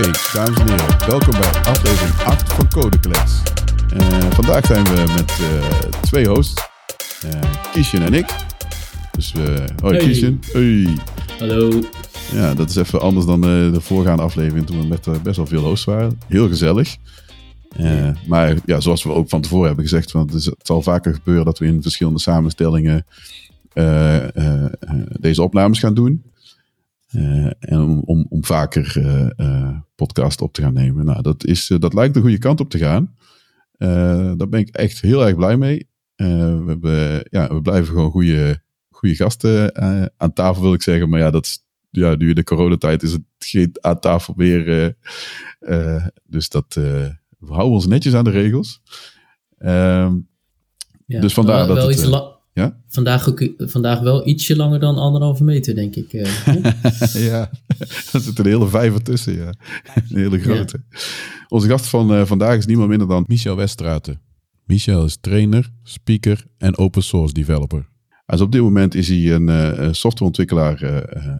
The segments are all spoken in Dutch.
Oké, dames en heren, welkom bij aflevering 8 van Codeclass. Uh, vandaag zijn we met uh, twee hosts, uh, Kishan en ik. Dus, hoi Hey. Kishan. Hey. Hallo. Ja, dat is even anders dan de voorgaande aflevering toen we met eh, best wel veel hosts waren. Heel gezellig. Eh, maar ja, zoals we ook van tevoren hebben gezegd, want het, is- het zal vaker gebeuren dat we in verschillende samenstellingen eh, eh, eh, deze opnames gaan doen. Eh, en om, om, om vaker eh, eh, podcast op te gaan nemen. Nou, dat, is, dat lijkt de goede kant op te gaan. Daar ben ik echt heel erg blij mee. We, hebben, ja, we blijven gewoon goede, goede gasten aan tafel, wil ik zeggen. Maar ja, dat is, ja, nu in de coronatijd is het geen aan tafel meer. dus dat, eh, we houden ons netjes aan de regels. Ehm, Ja, Dus vandaar wel, dat wel het, iets ja? vandaag, ook, vandaag wel ietsje langer dan anderhalve meter, denk ik. eh. ja, er zit een hele vijver tussen, ja. Een hele grote. Onze gast van eh, vandaag is niemand minder dan Michel Westraten. Michel is trainer, speaker en open source developer. Dus op dit moment is hij een eh, softwareontwikkelaar eh, eh,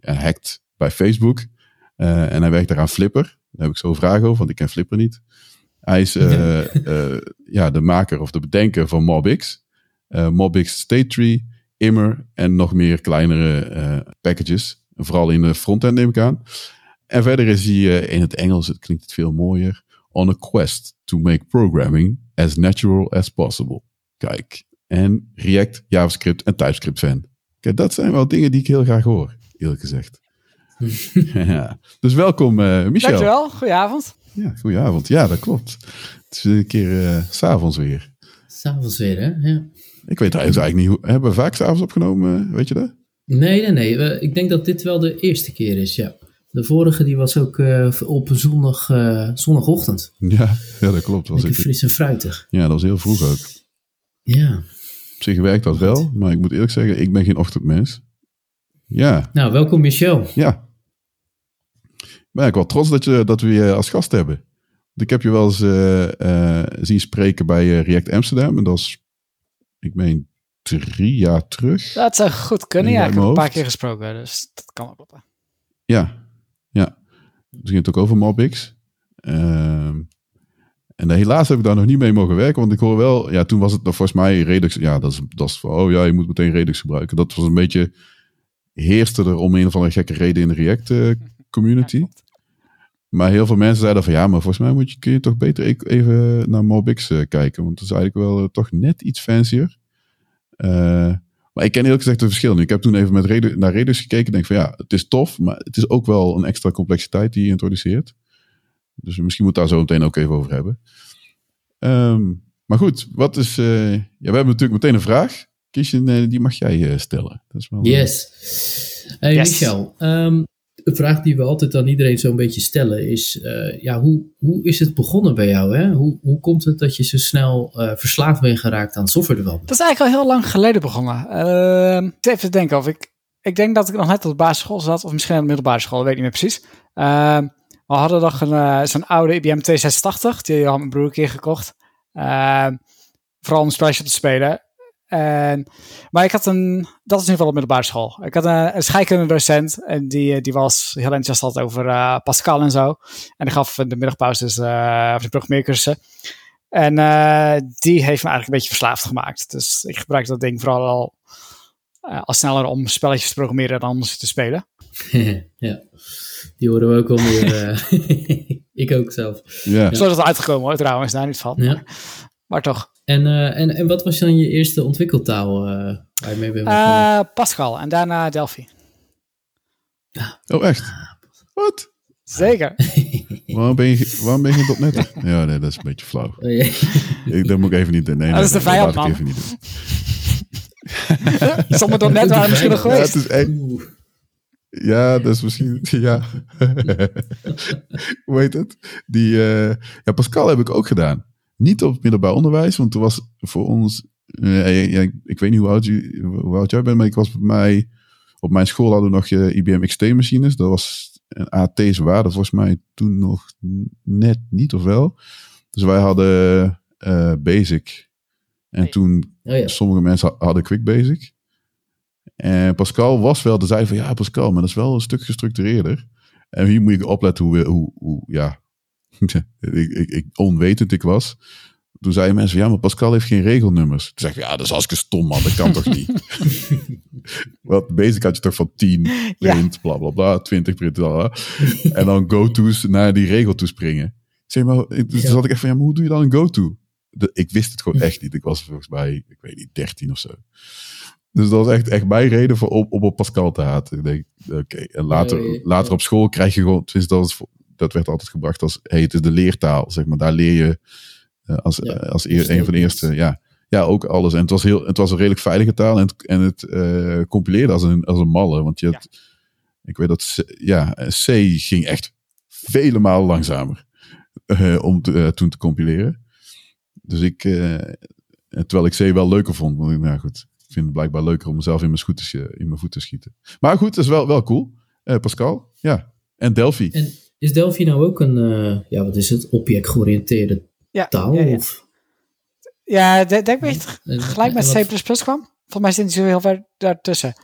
en hackt bij Facebook. Eh, en hij werkt daar aan Flipper. Daar heb ik zo vragen over, want ik ken Flipper niet. Hij is eh, eh, ja, de maker of de bedenker van MobX. Eh, MobX State Tree, Immer en nog meer kleinere eh, packages. Vooral in de frontend neem ik aan. En verder is hij eh, in het Engels, het klinkt het veel mooier, on a quest to make programming as natural as possible. Kijk, en React, JavaScript en TypeScript fan. Kijk, dat zijn wel dingen die ik heel graag hoor, eerlijk gezegd. ja. Dus welkom uh, Michel. Dankjewel, goedenavond. Ja, goedenavond. Ja, dat klopt. Het is een keer uh, s'avonds weer. S'avonds weer, hè? Ja. Ik weet eigenlijk niet hoe. Hebben we vaak s'avonds opgenomen? Weet je dat? Nee, nee, nee. Ik denk dat dit wel de eerste keer is, ja. De vorige die was ook eh, op zondag, eh, zondagochtend. Ja, ja dat klopt. Was Lekker ik, fris en fruitig. ja, dat was heel vroeg ook. Ja. Op zich werkt dat wel, maar ik moet eerlijk zeggen, ik ben geen ochtendmens. Ja, Nou, welkom Michel. ja. Ik ben eigenlijk wel trots dat, je, dat we je als gast hebben. Ik heb je wel eens eh, eh, zien spreken bij eh, React Amsterdam. En dat is, ik meen, drie jaar terug. Dat zou goed kunnen, Ja, Ik heb een paar keer gesproken, dus dat kan wel kloppen. Ja, ja. Dus ging het ook over MobX. Ehm, en helaas heb ik daar nog niet mee mogen werken, want ik hoor wel, ja, toen was het nog volgens mij Redux. Ja, dat is, dat is oh ja, je moet meteen Redux gebruiken. Dat was een beetje, heerste er om een of andere gekke reden in de React eh, community. Ja. Maar heel veel mensen zeiden van, ja, maar volgens mij moet je, kun je toch beter e- even naar MobX eh, kijken, want dat is eigenlijk wel eh, toch net iets fancier. Eh, maar ik ken heel gezegd de verschillen. Ik heb toen even met naar Redux gekeken en denk van ja, het is tof, maar het is ook wel een extra complexiteit die je introduceert. Dus misschien moet daar zo meteen ook even over hebben. Ehm, maar goed, wat is. eh, ja, we hebben natuurlijk meteen een vraag. Eh, die mag jij eh, stellen. Dat is wel, Yes. Hey Yes. Michel, ehm, een vraag die we altijd aan iedereen zo'n beetje stellen is, eh, ja, hoe, hoe is het begonnen bij jou? Hè? Hoe, hoe komt het dat je zo snel eh, verslaafd bent geraakt aan software development? Dat is eigenlijk al heel lang geleden begonnen. Zit even denken of ik... Ik denk dat ik nog net op de basisschool zat, of misschien aan de middelbare school, weet ik niet meer precies. Ehm, we hadden nog een, eh, zo'n oude IBM 286, die had mijn broer een keer gekocht. Ehm, vooral om op te spelen. En, maar ik had een, dat is in ieder geval op middelbare school. Ik had een, een scheikunde docent en die, eh, die was heel enthousiast over eh, Pascal en zo. En die gaf in de middagpauzes eh of de programmeercursussen. En eh, die heeft me eigenlijk een beetje verslaafd gemaakt. Dus ik gebruik dat ding vooral al, eh, al sneller om spelletjes te programmeren dan om ze te spelen. ja, die horen we ook wel meer. eh, ik ook zelf. Ja. Zo is het uitgekomen hoor, trouwens, daar niet van. Ja. Maar toch. En, eh, en, en wat was dan je eerste ontwikkeltaal eh, waar je mee bent begonnen? Eh, Pascal en daarna Delphi. Oh, echt? Wat? Zeker. Waarom ben je, waarom ben je .NET? Ja, nee, dat is een beetje flauw. Oh, ja. Ik, dat moet ik even niet. Nee, nee, Dat is de vijand, man. even niet doen. Dat net waren misschien nog Ja, geweest. het is echt. Ja, dat is misschien. Ja. Hoe heet het? Die, eh, ja, Pascal heb ik ook gedaan. Niet op het middelbaar onderwijs, want toen was voor ons. eh, ja, ik weet niet hoe oud, je, hoe oud jij bent, maar ik was bij mij. Op mijn school hadden we nog eh, IBM XT-machines. Dat was een AT's waarde volgens mij toen nog net niet, of wel? Dus wij hadden eh, Basic. En Hey. toen Oh ja. Sommige mensen ha- hadden Quick Basic. En Pascal was wel, de zei van ja, Pascal, maar dat is wel een stuk gestructureerder. En hier moet ik opletten hoe, hoe, hoe ja, ik, ik, ik, onwetend ik was. Toen zeiden mensen, ja, maar Pascal heeft geen regelnummers. Toen zeg ik, ja, dat is hartstikke stom, man. Dat kan toch niet? Wat basic had je toch van 10 print, bla bla bla, 20 print, bla, En dan go-to's naar die regel toe springen. Ik zeg maar, toen ja. zat ik echt van, ja, maar hoe doe je dan een go-to? Ik wist het gewoon echt niet. Ik was volgens mij, ik weet niet, 13 of zo. Dus dat was echt, echt mijn reden voor op, op Pascal te haten. Ik denk, oké. En later, later op school krijg je gewoon, tenminste dat, is, dat werd altijd gebracht als, hey, het is de leertaal, zeg maar. Daar leer je uh, als, ja, als eer, een van de eerste, ja. Ja, ook alles. En het was, heel, het was een redelijk veilige taal en het, en het uh, compileerde als een, als een malle. Want je had, ik weet dat, C, ja, C ging echt vele malen langzamer uh, om te, toen te compileren. Dus ik, terwijl ik C wel leuker vond, want nou goed, vind het blijkbaar leuker om mezelf in mijn, scooters, in mijn voet te schieten. Maar goed, dat is wel, wel cool. Uh, Pascal, ja. En Delphi. En is Delphi nou ook een, uh, ja, wat is het, object-georiënteerde ja, taal? Ja, ja. Of? ja denk ik dat je gelijk met C++ kwam. Volgens mij zit niet zo heel ver daartussen.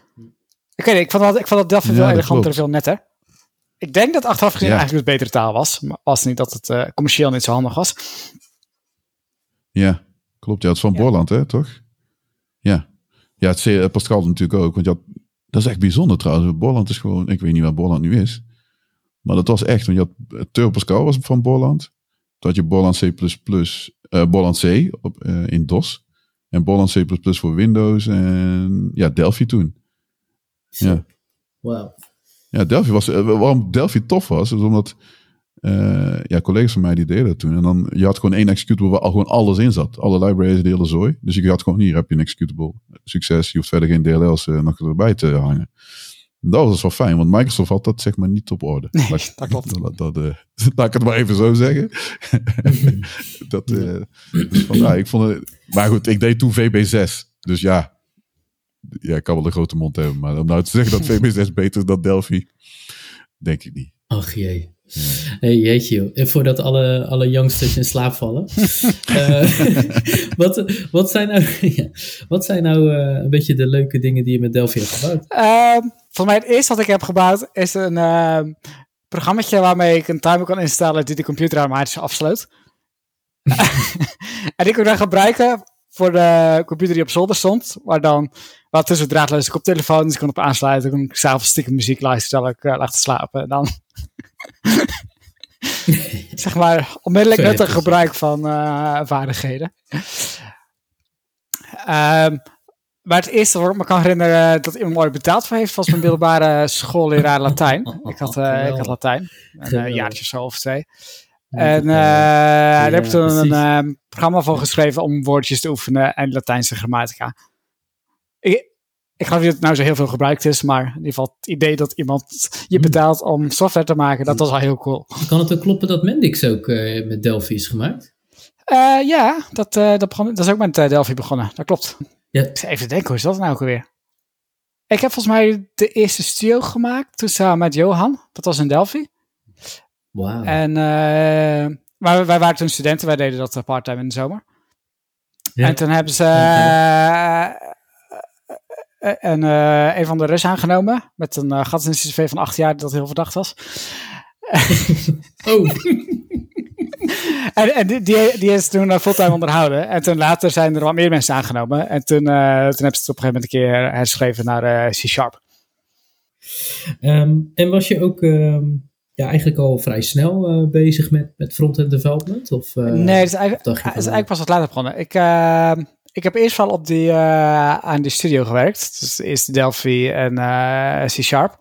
Ik weet niet, ik vond dat, ik vond dat Delphi veel eleganter, veel netter. Ik denk dat achteraf gezien eigenlijk een betere taal was. Maar was niet dat het uh, commercieel niet zo handig was. Ja, klopt. Ja, het is van Borland, hè, toch? Ja. Ja, het Pascal natuurlijk ook. Want had, dat is echt bijzonder trouwens. Borland is gewoon, ik weet niet waar Borland nu is. Maar dat was echt, want je had Turbo Pascal was van Borland. Toen had je Borland C++, uh, Borland C op, uh, in DOS. En Borland C++ voor Windows. En ja, Delphi toen. Ja. Wauw. Ja, Delphi was, waarom Delphi tof was, is omdat uh, ja, collega's van mij die deden dat toen. En dan, je had gewoon één executable waar al gewoon alles in zat. Alle libraries, de hele zooi. Dus je had gewoon, hier heb je een executable. Succes, je hoeft verder geen DLL's uh, nog erbij te hangen. Dat was wel fijn, want Microsoft had dat zeg maar niet op orde. Nee, dat, dat klopt. Dat, dat, uh, laat ik het maar even zo zeggen. dat, uh, dus van, ja, ik vond het, maar goed, ik deed toen VB6. Dus ja, ja, ik kan wel een grote mond hebben. Maar om nou te zeggen dat VB6 beter is dan Delphi, denk ik niet. Ach jee. Hey, jeetje joh. En voordat alle, alle youngsters in slaap vallen. uh, wat, wat zijn nou, ja, wat zijn nou uh, een beetje de leuke dingen die je met Delphi hebt gebouwd? Uh, voor mij het eerste wat ik heb gebouwd is een uh, programmaatje waarmee ik een timer kan instellen die de computer automatisch afsluit. en die kon ik dan gebruiken voor de computer die op zolder stond. Waar dan wat tussen draadloze koptelefoon. Dus ik kon op aansluiten. kon ik s'avonds stiekem muziek luisteren terwijl ik lag te slapen. En dan zeg maar onmiddellijk nuttig gebruik van uh, vaardigheden. Um, maar het eerste wat ik me kan herinneren dat iemand ooit betaald voor heeft, was mijn middelbare schoolleraar Latijn. Ik had, uh, ik had Latijn, een jaartje zo of twee. En uh, daar heb ik toen een programma voor geschreven om woordjes te oefenen en Latijnse grammatica. Ik, ik geloof niet dat het nou zo heel veel gebruikt is, maar in ieder geval het idee dat iemand je betaalt om software te maken, dat was al heel cool. Kan het ook kloppen dat Mendix ook uh, met Delphi is gemaakt? Uh, ja, dat, uh, dat, begon, dat is ook met Delphi begonnen, dat klopt. Ja. Even denken, hoe is dat nou ook alweer? Ik heb volgens mij de eerste studio gemaakt, toen samen met Johan, dat was in Delphi. Wauw. En, maar wij waren toen studenten, wij deden dat parttime in de zomer. Ja. En toen hebben ze... En uh, een van de Russen aangenomen. Met een uh, gat in zijn cv van acht jaar dat heel verdacht was. oh. en, en die, die, die is toen uh, fulltime onderhouden. En toen later zijn er wat meer mensen aangenomen. En toen, toen hebben ze het op een gegeven moment een keer herschreven naar C-Sharp. Um, en was je ook um, ja, eigenlijk al vrij snel bezig met, met front-end development? Of, nee, het is eigenlijk, het is eigenlijk pas wat later begonnen. Ik ik heb eerst wel op die, uh, aan die studio gewerkt. Dus eerst Delphi en uh, C-Sharp.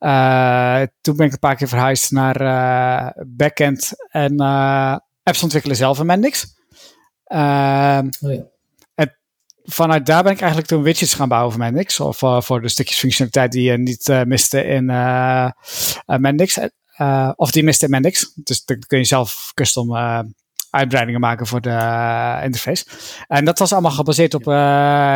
Uh, toen ben ik een paar keer verhuisd naar backend en apps ontwikkelen zelf in Mendix. oh, ja. En vanuit daar ben ik eigenlijk toen widgets gaan bouwen voor Mendix. Of voor de stukjes functionaliteit die je niet miste in Mendix. of die miste in Mendix. Dus dan kun je zelf custom uitbreidingen maken voor de uh, interface. En dat was allemaal gebaseerd op uh,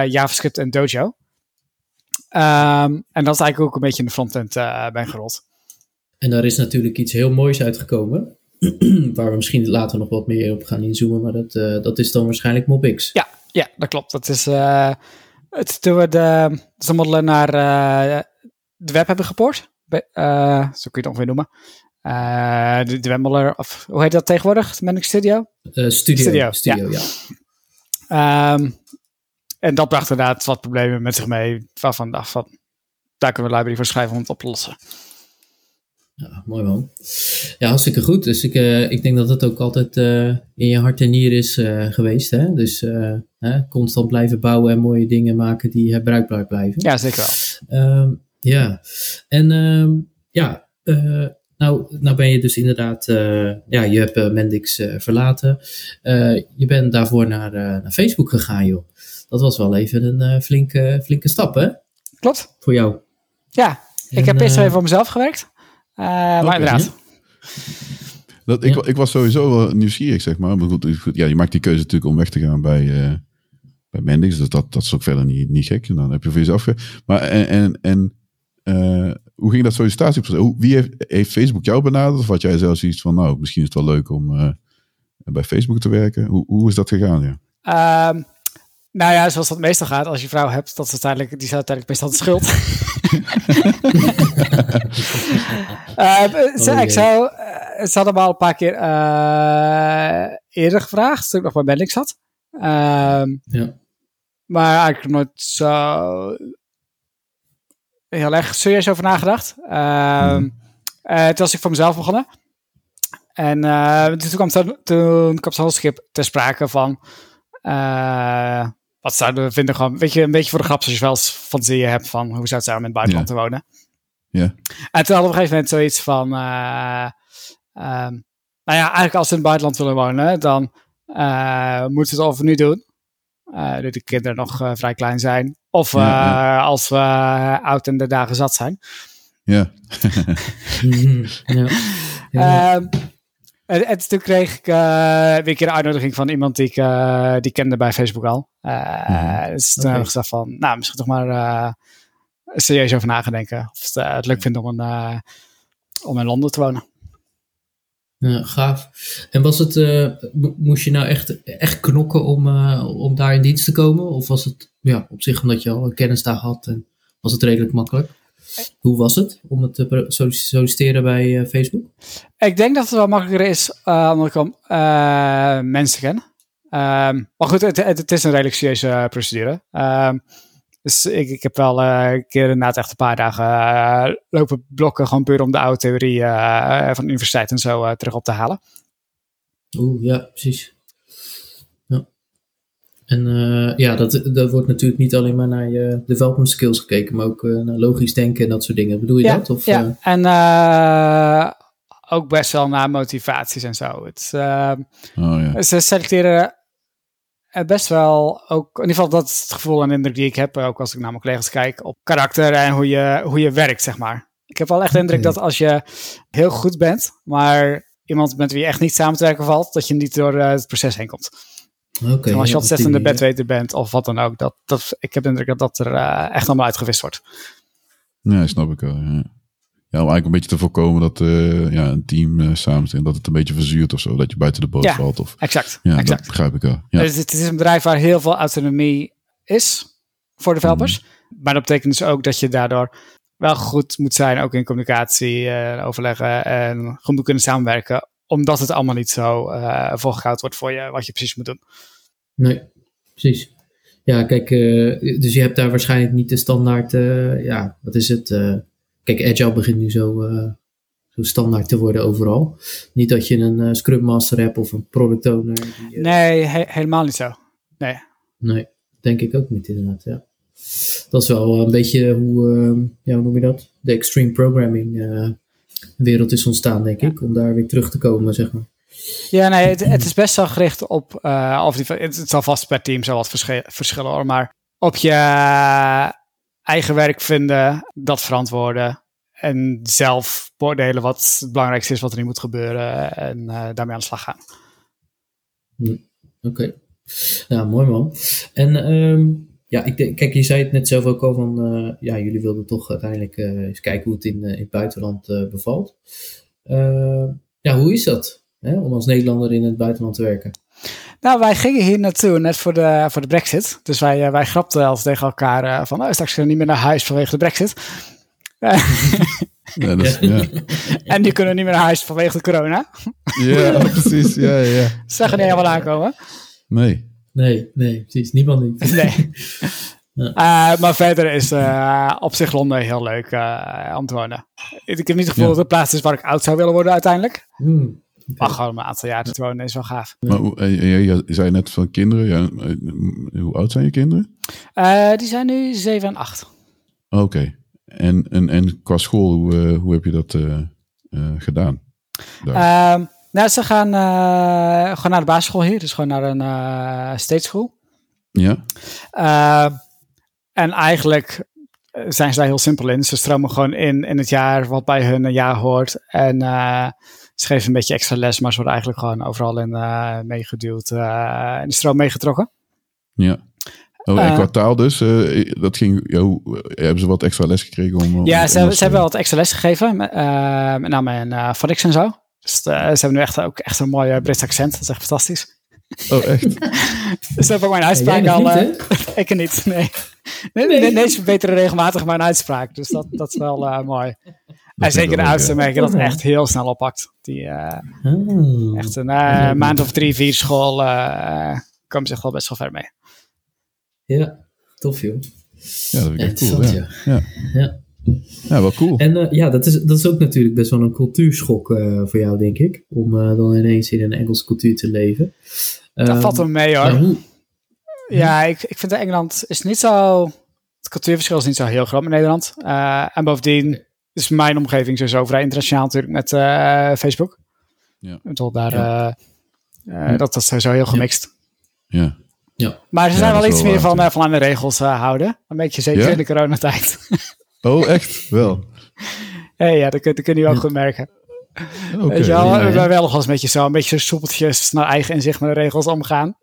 JavaScript en Dojo. Um, en dat is eigenlijk ook een beetje in de frontend uh, ben gerold. En daar is natuurlijk iets heel moois uitgekomen. waar we misschien later nog wat meer op gaan inzoomen. Maar dat, dat is dan waarschijnlijk MobX. Ja, ja dat klopt. Dat is het, toen we de, de modellen naar de web hebben gepoord. uh, zo kun je het ongeveer noemen. Uh, de Dwemeler, of hoe heet dat tegenwoordig? Mendix Studio? Uh, studio? Studio, studio, ja. ja. Um, en dat bracht inderdaad wat problemen met zich mee, waarvan dacht van, daar kunnen we library voor schrijven om het op te lossen. Ja, mooi man. Ja, hartstikke goed. Dus ik, uh, ik denk dat het ook altijd uh, in je hart en nier is uh, geweest. Hè? Dus hè, constant blijven bouwen en mooie dingen maken die herbruikbaar blijven. Ja, zeker wel. Um, ja, en um, ja, nou, nou ben je dus inderdaad, ja, je hebt Mendix verlaten. je bent daarvoor naar, naar Facebook gegaan, joh. Dat was wel even een flinke, flinke stap, hè? Klopt. Voor jou. Ja, ik heb eerst even voor mezelf gewerkt. Uh, okay, maar inderdaad. Dat, ik, ik was sowieso wel nieuwsgierig, zeg maar. maar goed, ja, je maakt die keuze natuurlijk om weg te gaan bij, uh, bij Mendix. Dus dat, dat is ook verder niet, niet gek. En dan heb je voor jezelf... Maar en, en, en uh, hoe ging dat sollicitatie? Hoe, wie heeft, heeft Facebook jou benaderd? Of had jij zelfs iets van, nou, misschien is het wel leuk om uh, bij Facebook te werken? Hoe, hoe is dat gegaan? Ja? Um, nou ja, zoals dat meestal gaat, als je vrouw hebt, dat is uiteindelijk, die is uiteindelijk meestal de schuld. uh, ze, ik zou, uh, ze hadden me al een paar keer uh, eerder gevraagd, toen ik nog bij Bendix zat. Ehm, ja. Maar eigenlijk nooit zo heel erg serieus over nagedacht. Mm. toen was ik voor mezelf begonnen. En toen kwam, toen kwam het schip ter sprake van wat zouden we vinden gewoon, weet je, een beetje voor de grap, als je wel eens fantasie hebt van hoe zou het zijn om in het buitenland te wonen. Ja. En toen hadden we op een gegeven moment zoiets van, uh, um, nou ja, eigenlijk als we in het buitenland willen wonen, dan uh, moeten we het of nu doen, nu de kinderen nog vrij klein zijn, of ja, ja. als we oud en de dagen zat zijn. Ja. ja. ja. Um, en, en toen kreeg ik uh, weer een keer een uitnodiging van iemand die ik uh, die kende bij Facebook al. Uh, mm. Dus toen okay. heb ik gezegd van, nou, misschien toch maar serieus over nagedenken. Of het, het leuk vindt om, een, om in Londen te wonen. Ja, gaaf. En was het, moest je nou echt, echt knokken om, om daar in dienst te komen? Of was het ja, op zich omdat je al een kennis daar had en was het redelijk makkelijk? Hoe was het om het te solliciteren bij uh, Facebook? Ik denk dat het wel makkelijker is omdat ik om mensen ken. Um, maar goed, het, het, het, is een redelijk serieuze procedure. Um, dus ik, ik heb wel een keer inderdaad echt een paar dagen lopen blokken, gewoon puur om de oude theorie van de universiteit en zo terug op te halen. Oeh, ja, precies. En uh, ja, dat, dat wordt natuurlijk niet alleen maar naar je development skills gekeken, maar ook uh, naar logisch denken en dat soort dingen. Bedoel je ja, dat? Of, ja, uh... en uh, ook best wel naar motivaties en zo. Het, oh, ja. Ze selecteren best wel ook, in ieder geval dat is het gevoel en indruk die ik heb, ook als ik naar mijn collega's kijk, op karakter en hoe je, hoe je werkt, zeg maar. Ik heb wel echt de indruk dat als je heel goed bent, maar iemand met wie je echt niet samen te werken valt, dat je niet door het proces heen komt. Okay, als je ontzettende bedweter bent of wat dan ook. Dat, dat, ik heb de indruk dat dat er uh, echt allemaal uitgewist wordt. Ja, snap ik wel. Ja. Ja, om eigenlijk een beetje te voorkomen dat uh, ja, een team uh, samen dat het een beetje verzuurt of zo, dat je buiten de boot ja, valt. Of, exact. Ja, exact. dat begrijp ik wel. Ja. Dus het is een bedrijf waar heel veel autonomie is voor developers. Mm. Maar dat betekent dus ook dat je daardoor wel goed moet zijn, ook in communicatie, uh, overleggen en goed moet kunnen samenwerken, omdat het allemaal niet zo uh, volgehouden wordt voor je, wat je precies moet doen. Nee, precies. Ja, kijk, uh, dus je hebt daar waarschijnlijk niet de standaard, uh, ja, wat is het? Uh, kijk, Agile begint nu zo, zo standaard te worden overal. Niet dat je een Scrum Master hebt of een Product Owner. Die, nee, he helemaal niet zo. Nee. Nee, denk ik ook niet inderdaad, ja. Dat is wel een beetje hoe, ja, hoe noem je dat? De extreme programming wereld is ontstaan, denk ik. Om daar weer terug te komen, zeg maar. Ja, nee, het, het, is best wel gericht op, uh, of die, het, het, zal vast per team zo wat verschillen hoor, maar op je eigen werk vinden, dat verantwoorden en zelf beoordelen wat het belangrijkste is wat er nu moet gebeuren en uh, daarmee aan de slag gaan. Hm, Oké, ja, mooi man. En um, ja, ik denk, kijk, je zei het net zelf ook al van, uh, ja, jullie wilden toch uiteindelijk eens kijken hoe het in, in het buitenland bevalt. ja, hoe is dat? hè, om als Nederlander in het buitenland te werken? Nou, wij gingen hier naartoe net voor de, voor de brexit. Dus wij, wij grapten wel tegen elkaar uh, van, oh, straks gaan we niet meer naar huis vanwege de brexit. Ja, dat is, ja. en die kunnen niet meer naar huis vanwege de corona. ja, precies. Ja, ja. Ze gaan niet helemaal aankomen. Nee. Nee, nee, precies. Niemand niet. Nee. Ja. Eh, maar verder is eh, op zich Londen heel leuk eh, om te wonen. Ik heb niet het gevoel Ja. dat het een plaats is waar ik oud zou willen worden uiteindelijk. Hmm. Maar gewoon een aantal jaar te wonen is wel gaaf. Maar hoe- eh, je, je, je zei net van kinderen. Ja, eh, hoe oud zijn je kinderen? Eh, die zijn nu 7 en 8. Oké. En, en, en qua school, hoe, eh, hoe heb je dat eh, eh, gedaan? Ehm, nou, ze gaan eh, gewoon naar de basisschool hier. Dus gewoon naar een eh state school. ja? Ehm, en eigenlijk eh, zijn ze daar heel simpel in. Ze stromen gewoon in in het jaar wat bij hun een jaar hoort. En eh, ze geven een beetje extra les, maar ze worden eigenlijk gewoon overal in eh, meegeduwd. eh in de stroom meegetrokken. Ja. Oh, en Eh. qua taal dus, eh, dat ging, eh, hebben ze wat extra les gekregen? Om, Ja, om ze, hebben- dat, ze hebben wel wat extra les gegeven. met- eh, met name in uh, phonics en zo. Dus eh, ze hebben nu echt ook echt een mooi eh, Brits accent. Dat is echt fantastisch. Oh, echt? Ze hebben ook mijn uitspraak al. niet, eh, ik niet, nee. Nee, nee. nee, ze verbeteren regelmatig mijn uitspraak. Dus dat, dat is wel eh, mooi. En zeker de oudste leuk, merk je dat het echt heel snel oppakt. Die eh, Ah. echt een eh, maand of drie, vier school eh komen zich wel best wel ver mee. Ja, tof joh. Ja, dat vind ik echt cool. Ja. Ja. Ja. ja, wel cool. En ja, dat is, dat is ook natuurlijk best wel een cultuurschok eh, voor jou, denk ik. Om eh, dan ineens in een Engelse cultuur te leven. Dat Ehm, valt wel mee hoor. ja, ik, ik vind dat Engeland is niet zo... Het cultuurverschil is niet zo heel groot met Nederland. Eh, en bovendien is mijn omgeving sowieso vrij internationaal natuurlijk met eh, Facebook. Ja. Bedoel, daar, Ja. eh, eh, dat, dat is sowieso heel gemixt. Ja. Maar ze Ja, zijn wel iets wel meer waar van, eh, van aan de regels eh, houden. Een beetje zeker Ja? in de coronatijd. Oh, echt? Wel. hey, ja, dat kun, dat kun je wel goed merken. Oké. Weet je wel, ja, ja. we hebben wel nog wel eens een beetje zo, een beetje soepeltjes naar eigen inzicht met de regels omgaan.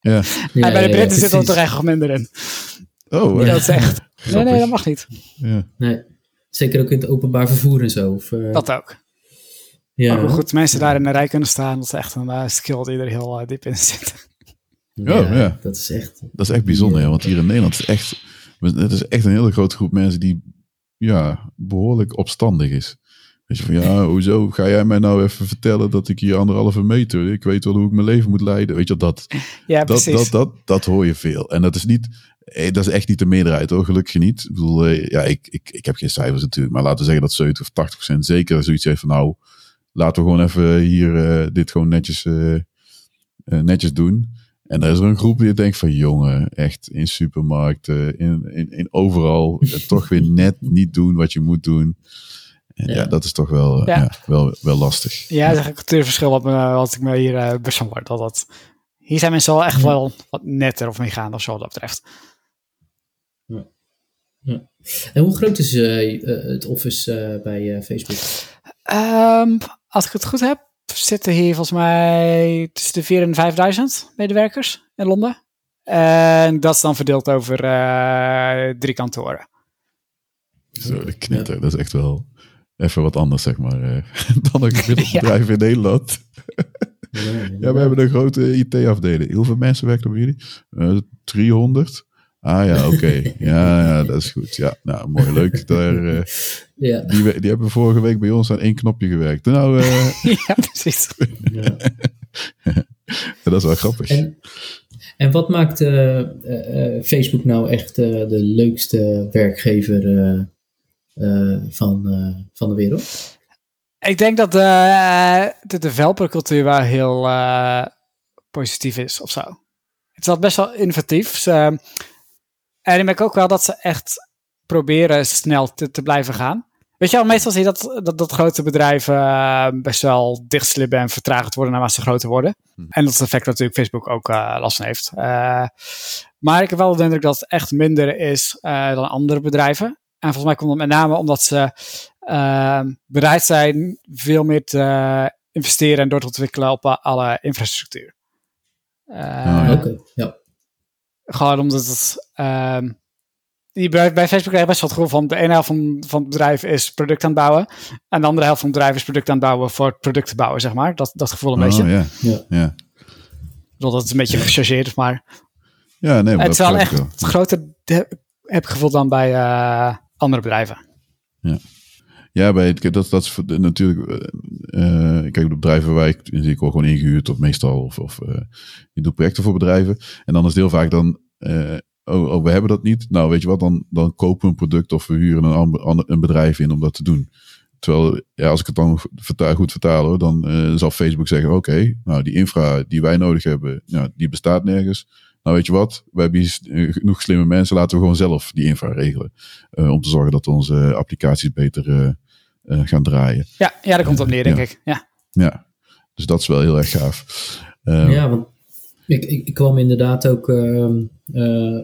Ja. ja, en bij de ja, Britten zit er toch echt nog minder in. Oh, Ja. Dat is echt. Nee, nee, dat mag niet. Ja. Nee, zeker ook in het openbaar vervoer en zo. Of, eh, Dat ook. ja, Maar hoe goed mensen daar in de rij kunnen staan, dat is echt een eh, skill die er heel eh, diep in zit. ja, Oh, ja. Dat is echt. Dat is echt bijzonder, ja, want hier in Nederland is echt, het is echt een hele grote groep mensen die ja, behoorlijk opstandig is. Weet je van ja, hoezo ga jij mij nou even vertellen dat ik hier anderhalve meter, ik weet wel hoe ik mijn leven moet leiden. Weet je dat, Ja, dat, precies. dat, dat, dat hoor je veel. En dat is niet, dat is echt niet de meerderheid hoor, gelukkig niet. Ik bedoel, eh, ja, ik, ik, ik heb geen cijfers natuurlijk, maar laten we zeggen dat 70 of 80 procent zeker zoiets heeft van nou, laten we gewoon even hier eh, dit gewoon netjes, eh, netjes doen. En er is er een groep die denkt van jongen, echt in supermarkten, in, in, in overal, toch weer net niet doen wat je moet doen. En ja, Ja. dat is toch wel, Ja. ja. wel, wel lastig. Ja, dat is een cultuurverschil wat, me, wat ik me hier uh, bewust van word. Dat, dat, hier zijn mensen wel echt wel wat netter of meegaand of zo wat dat betreft. En hoe groot is eh, eh, het office eh, bij eh, Facebook? Ehm, als ik het goed heb, zitten hier volgens mij tussen de 4.000 en 5.000 medewerkers in Londen. En dat is dan verdeeld over eh, drie kantoren. Zo, de knetter, dat is echt wel even wat anders, zeg maar, eh, dan een gemiddeld Ja. bedrijf in Nederland. Ja, we hebben een grote IT-afdeling. Hoeveel mensen werken er bij jullie? Eh 300? Ah ja, oké. Ja, ja, dat is goed. Ja, nou, mooi, leuk. Daar, eh, Ja. die, die hebben vorige week bij ons aan één knopje gewerkt. Nou, eh, ja, precies. ja. dat is wel grappig. En, en wat maakt eh, Facebook nou echt eh, de leukste werkgever eh, eh, van, eh, van de wereld? Ik denk dat de, de developercultuur wel heel eh, positief is of zo. Het is wel best wel innovatief. Ze, en ik merk ook wel dat ze echt proberen snel te, te blijven gaan. Weet je wel, meestal zie je dat, dat, dat grote bedrijven eh, best wel dichtslippen en vertragend worden naarmate ze groter worden. Hm. En dat is het effect dat natuurlijk Facebook ook eh, last van heeft. Eh, maar ik heb wel de indruk dat het echt minder is eh, dan andere bedrijven. En volgens mij komt dat met name omdat ze bereid zijn veel meer te investeren en door te ontwikkelen op alle infrastructuur. Eh, ja. Oké, ja. Gewoon omdat het. ehm, je bij, bij Facebook krijg je best wel het gevoel van de ene helft van, van het bedrijf is product aan het bouwen. En de andere helft van het bedrijf is product aan het bouwen voor het product te bouwen, zeg maar. Dat, dat gevoel een beetje. Oh, ja. Ja. Ja. Ik bedoel, dat is een beetje gechargeerd, maar ja, nee, maar het is dat wel echt het groter, heb ik gevoel dan bij eh, andere bedrijven. Ja. Ja, bij het, dat, dat is natuurlijk. Uh, kijk, de bedrijven waar ik in zit, gewoon ingehuurd, of meestal. Of, of je doet projecten voor bedrijven. En dan is het heel vaak dan. Oh, oh, we hebben dat niet. Nou, weet je wat, dan, dan kopen we een product of we huren een, een bedrijf in om dat te doen. Terwijl, ja, als ik het dan goed vertaal, hoor, dan zal Facebook zeggen: Oké, nou, die infra die wij nodig hebben, ja, die bestaat nergens. Nou, weet je wat? We hebben hier genoeg slimme mensen. Laten we gewoon zelf die infra regelen. Uh, om te zorgen dat onze applicaties beter uh, uh, gaan draaien. Ja, ja, daar komt op neer, denk ja. ik. Ja. ja, dus dat is wel heel erg gaaf. Um, ja, want ik, ik, ik, kwam inderdaad ook. ehm,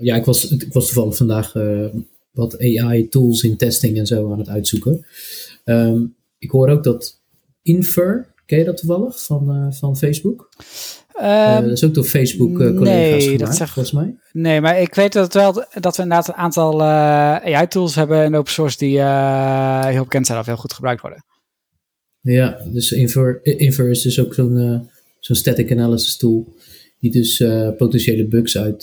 ja, ik was, ik was toevallig vandaag wat AI-tools in testing en zo aan het uitzoeken. Um, ik hoor ook dat Infer, ken je dat toevallig van, van Facebook? Um, dat is ook door Facebook-collega's nee, gemaakt, dat zeg, volgens mij. Nee, maar ik weet dat, wel, dat we inderdaad een aantal AI-tools hebben in open source die heel bekend zijn of heel goed gebruikt worden. Ja, dus Inver, Inver is dus ook zo'n zo'n static analysis tool die dus potentiële bugs uit,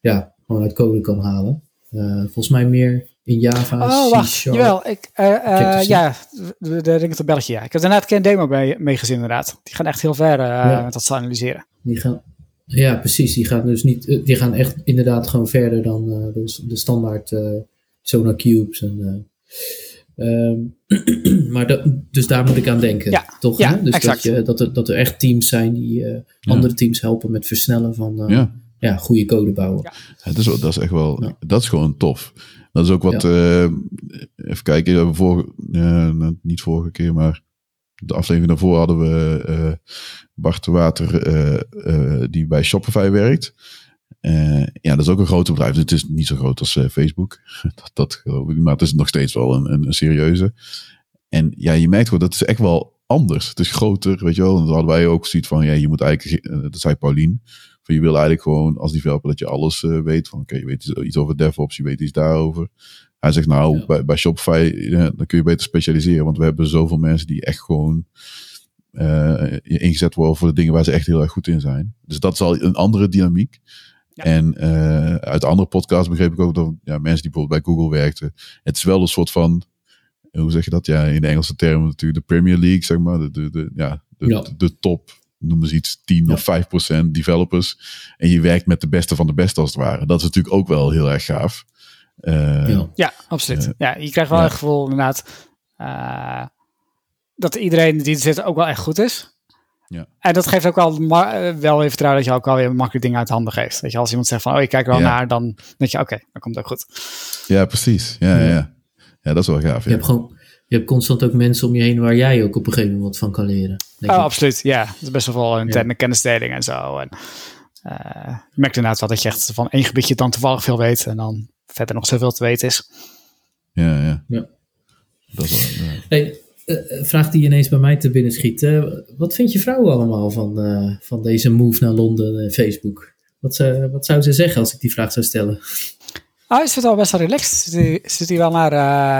ja, gewoon uit code kan halen. volgens mij meer in Java, Oh, wacht. C-sharp. Jawel, ik, uh, uh, dus ja, de, de ringt een belletje. Ja. Ik heb inderdaad geen demo mee, mee gezien, inderdaad. Die gaan echt heel ver uh, ja. met dat ze analyseren. Die gaan, ja, precies. Die gaan dus niet, die gaan echt inderdaad gewoon verder dan de, de, standaard Sonar Cubes. En, um, maar dat, dus daar moet ik aan denken, ja. toch? Ja, hè? Dus exact. dat, je, dat, er, dat er echt teams zijn die ja. andere teams helpen met versnellen van ja. ja. goede code bouwen. Ja. dat, is, dat is echt wel, dat is gewoon tof. Dat is ook wat, ja. uh, even kijken, we hebben vorige, uh, niet vorige keer, maar de aflevering daarvoor hadden we uh, Bart de Water, die bij Shopify werkt. ja, dat is ook een groot bedrijf. Het is niet zo groot als Facebook, dat, dat geloof ik, maar het is nog steeds wel een, een, een serieuze. En ja, je merkt gewoon, dat is echt wel anders. Het is groter, weet je wel. En dan hadden wij ook zoiets van, ja, je moet eigenlijk, dat zei Paulien, van je wil eigenlijk gewoon als developer dat je alles uh, weet. Van oké, okay, je weet iets over DevOps, je weet iets daarover. Hij zegt nou, ja. bij, bij Shopify, ja, dan kun je beter specialiseren. Want we hebben zoveel mensen die echt gewoon uh, ingezet worden voor de dingen waar ze echt heel erg goed in zijn. Dus dat is al een andere dynamiek. Ja. En uh, uit andere podcasts begreep ik ook dat ja, mensen die bijvoorbeeld bij Google werkten. Het is wel een soort van, hoe zeg je dat? Ja, in de Engelse termen natuurlijk de Premier League, zeg maar. De, de, de ja, de, ja. de, de top noem eens iets, 10 ja. of 5 procent developers. En je werkt met de beste van de beste als het ware. Dat is natuurlijk ook wel heel erg gaaf. Uh, ja. ja, absoluut. Uh, ja, je krijgt wel ja. het gevoel inderdaad uh, dat iedereen die er zit ook wel echt goed is. Ja. En dat geeft ook wel, wel even vertrouwen dat je ook alweer makkelijk dingen uit handen geeft. Dat je als iemand zegt van, oh, ik kijk er wel naar, dan denk je, oké, okay, dan komt het ook goed. Ja, precies. Ja, ja. ja. ja dat is wel gaaf. Je hebt gewoon je hebt constant ook mensen om je heen waar jij ook op een gegeven moment wat van kan leren. Oh, absoluut. Ja, het is best wel veel interne ja. kennisdeling en zo. En, uh, je merkt inderdaad wel dat je echt van één gebiedje dan toevallig veel weet en dan verder nog zoveel te weten is. Ja, ja. ja. Dat is wel, ja. Hey, uh, vraag die ineens bij mij te binnen schiet. Uh, wat vindt je vrouw allemaal van, uh, van deze move naar Londen en Facebook? Wat, wat zou ze zeggen als ik die vraag zou stellen? Oh, is het al best wel relaxed. Zit hij, zit hij wel naar,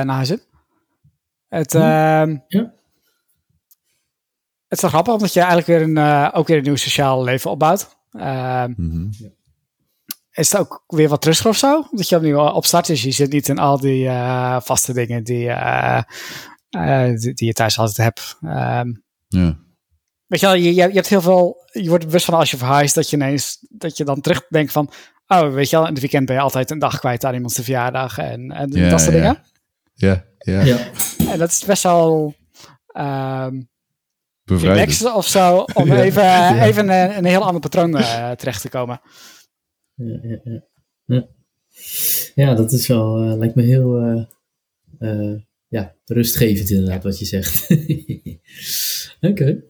naar huis in? Het, uh, ja. het is wel grappig, omdat je eigenlijk weer een, uh, ook weer een nieuw sociaal leven opbouwt. Uh, mm-hmm. Is het ook weer wat rustiger of zo? Dat je opnieuw opstart, dus je zit niet in al die uh, vaste dingen die, die, die, je thuis altijd hebt. Um, ja. Weet je wel, je, je hebt heel veel, je wordt bewust van als je verhuist, dat je ineens, dat je dan terugdenkt van, oh, weet je wel, in het weekend ben je altijd een dag kwijt aan iemands verjaardag en, en ja, dat soort ja. dingen. Ja, ja. En dat is best wel um, Bevrijdend. relaxed of zo, om Ja, even, ja. even een, een heel ander patroon uh, terecht te komen. Ja, ja, ja. ja. ja dat is wel, uh, lijkt me heel uh, uh, ja, rustgevend inderdaad wat je zegt. Oké. Okay.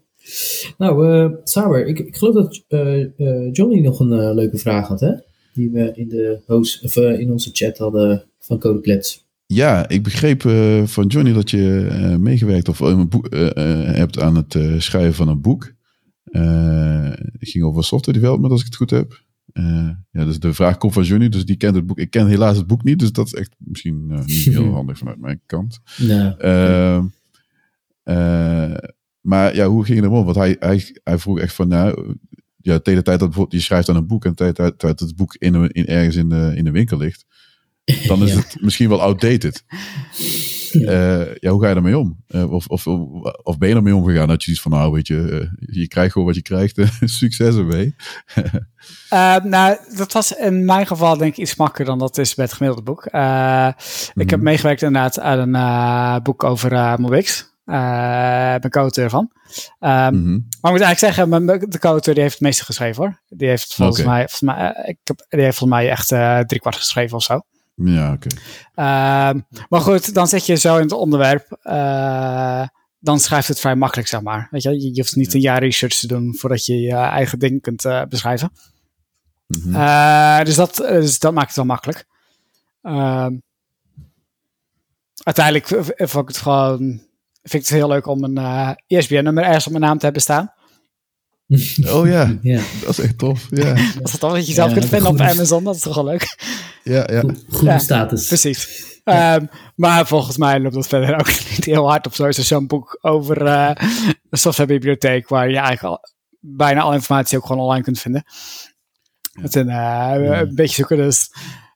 Nou, uh, Saber, ik, ik geloof dat uh, Johnny nog een leuke vraag had, hè? Die we in, de host, of, in onze chat hadden van Code Klets. Ja, ik begreep uh, van Johnny dat je uh, meegewerkt of een boek, uh, hebt aan het schrijven van een boek. het ging over software development, als ik het goed heb. ja, dus de vraag komt van Johnny, dus die kent het boek. Ik ken helaas het boek niet, dus dat is echt misschien niet heel handig vanuit mijn kant. Nee. Ehm, maar ja, hoe ging het erom? Want hij, hij, hij vroeg echt van, nou, ja, tegen de tijd dat bijvoorbeeld je schrijft aan een boek en tegen de tijd dat het boek in, in, ergens in de, in de winkel ligt, dan is Ja. het misschien wel outdated. ja. ja. hoe ga je daarmee om? of, of, of ben je ermee omgegaan dat je iets van, nou weet je, je krijgt gewoon wat je krijgt, succes ermee. nou, dat was in mijn geval denk ik iets makkelijker dan dat is bij het gemiddelde boek. Ik heb mhm. meegewerkt inderdaad aan een boek over uh, Mobix. Uh, mijn co-auteur van. Um, mm -hmm. Maar ik moet eigenlijk zeggen, mijn, de co-auteur die heeft het meeste geschreven hoor. Die heeft volgens mij, volgens mij, ik heb, die heeft volgens mij echt uh, drie kwart geschreven of zo. Ja, oké. Okay. Um, maar goed, dan zit je zo in het onderwerp. Uh, dan schrijft het vrij makkelijk, zeg maar. Weet je, je, hoeft niet ja. een jaar research te doen voordat je je eigen ding kunt uh, beschrijven. Mm -hmm. uh, dus, dat, dus dat maakt het wel makkelijk. Uh, uiteindelijk vond ik het gewoon. Vind ik het heel leuk om een ISBN-nummer ergens op mijn naam te hebben staan. Oh ja, ja, dat is echt tof. Ja. Dat is toch wat je zelf ja, kunt vinden op Amazon, dat is toch wel leuk. Ja, ja. Goede status. Precies. Ja. Um, maar volgens mij loopt dat verder ook niet heel hard op zo. Is er zo'n boek over uh, een softwarebibliotheek waar je eigenlijk al, bijna alle informatie ook gewoon online kunt vinden. Met een, uh, een beetje zoeken. Dus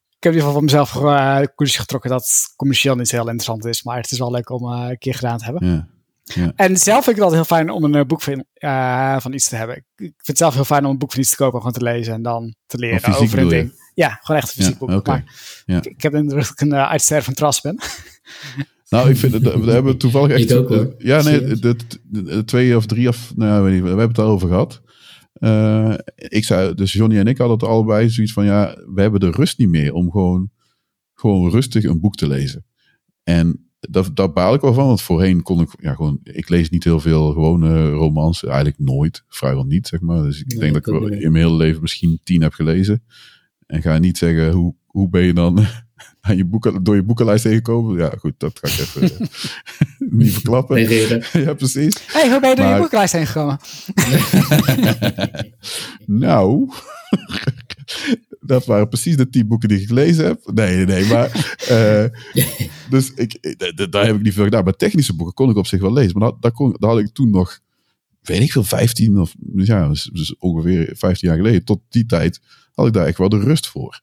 ik heb in ieder geval van mezelf uh, de conclusie getrokken dat het commercieel niet heel interessant is. Maar het is wel leuk om een keer gedaan te hebben. Ja. Ja. En zelf vind ik het altijd heel fijn om een boek van, uh, van iets te hebben. Ik vind het zelf heel fijn om een boek van iets te kopen, gewoon te lezen en dan te leren over een ding. Ja, gewoon echt een fysiek ja, boek. Okay. Maar ja. ik, ik, heb de indruk dat ik een uh, uitstervend van tras ben. Nou, ik vind het, we hebben toevallig echt... Ik ook hoor. Ja, nee, de, de, de, twee of drie of... Nou, weet niet, we hebben het erover gehad. Uh, ik zei, dus Johnny en ik hadden het allebei zoiets van, ja, we hebben de rust niet meer om gewoon, gewoon rustig een boek te lezen. En daar, daar baal ik wel van, want voorheen kon ik, ja, gewoon, ik lees niet heel veel gewone romans, eigenlijk nooit, vrijwel niet, zeg maar. Dus ik nee, denk dat ik in mijn hele leven misschien tien heb gelezen. En ga niet zeggen, hoe, hoe ben je dan aan je boeken, door je boekenlijst tegenkomen? Ja, goed, dat ga ik even niet verklappen. Nee, ja, precies. hey, hoe ben je door maar... je boekenlijst heen gekomen? nou, dat waren precies de tien boeken die ik gelezen heb. Nee, nee, nee, maar... Uh, dus ik, daar heb ik niet veel gedaan. Maar technische boeken kon ik op zich wel lezen. Maar dat, dat, kon, dat had ik toen nog, weet ik veel, 15 of... Ja, dus, dus ongeveer 15 jaar geleden. Tot die tijd had ik daar echt wel de rust voor.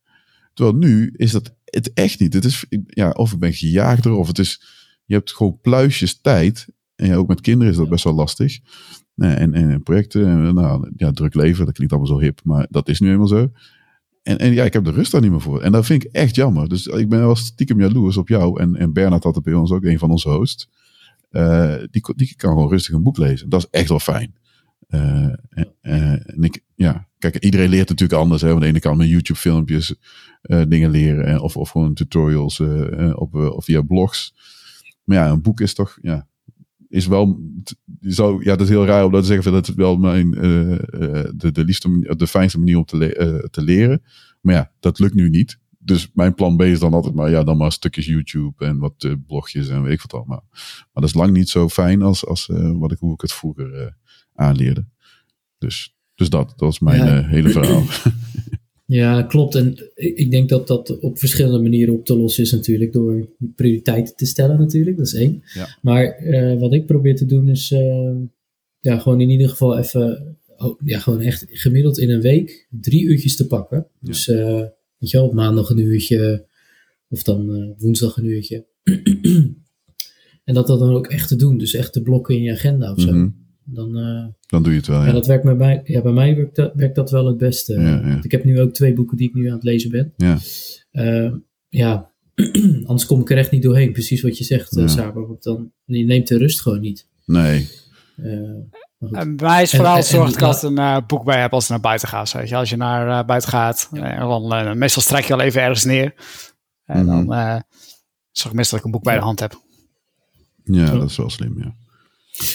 Terwijl nu is dat het echt niet. Het is, ja, of ik ben gejaagder, of het is... Je hebt gewoon pluisjes tijd. En ja, ook met kinderen is dat best wel lastig. En, en, en projecten, en, nou, ja, druk leven, dat klinkt allemaal zo hip, maar dat is nu eenmaal zo. En, en ja, ik heb de rust daar niet meer voor. En dat vind ik echt jammer. Dus ik ben wel stiekem jaloers op jou. En, en Bernard had het bij ons ook, een van onze hosts. Uh, die, die kan gewoon rustig een boek lezen. Dat is echt wel fijn. Uh, en, en ik, ja, kijk, iedereen leert natuurlijk anders. Hè. Aan de ene kant met YouTube filmpjes uh, dingen leren. Of, of gewoon tutorials op, of via blogs. Maar ja, een boek is toch, ja, is wel, zou, ja, dat is heel raar om dat te zeggen, dat het wel mijn, uh, de, de liefste, de fijnste manier om te, le uh, te leren. Maar ja, dat lukt nu niet. Dus mijn plan B is dan altijd maar, ja, dan maar stukjes YouTube en wat blogjes en weet ik wat allemaal. Maar dat is lang niet zo fijn als, als wat ik, hoe ik het vroeger aanleerde. Dus, dus dat, dat was mijn ja. hele verhaal. Ja, klopt. En ik denk dat dat op verschillende manieren op te lossen is natuurlijk. Door prioriteiten te stellen natuurlijk, dat is één. Ja. Maar uh, wat ik probeer te doen is uh, ja, gewoon in ieder geval even, oh, ja, gewoon echt gemiddeld in een week drie uurtjes te pakken. Ja. Dus uh, weet je wel, op maandag een uurtje of dan woensdag een uurtje. en dat dat dan ook echt te doen. Dus echt te blokken in je agenda of zo. Mm -hmm. Dan, uh, dan doe je het wel. Ja, ja dat werkt bij mij, ja, bij mij werkt dat, werkt dat wel het beste. Ja, ja. Ik heb nu ook twee boeken die ik nu aan het lezen ben. Ja, uh, ja. anders kom ik er echt niet doorheen. Precies wat je zegt, Ja. uh, Saber. Want dan, je neemt de rust gewoon niet. nee. Uh. En bij mij is En- vooral en- zorg en- dat ik een eh, boek bij heb als ik naar buiten ga. Weet je. Als je naar eh, buiten gaat, eh, dan, eh, meestal strek je al even ergens neer. En Mhm. dan eh zorg ik meestal dat ik een boek bij de hand heb. Ja, Zo. dat is wel slim, ja.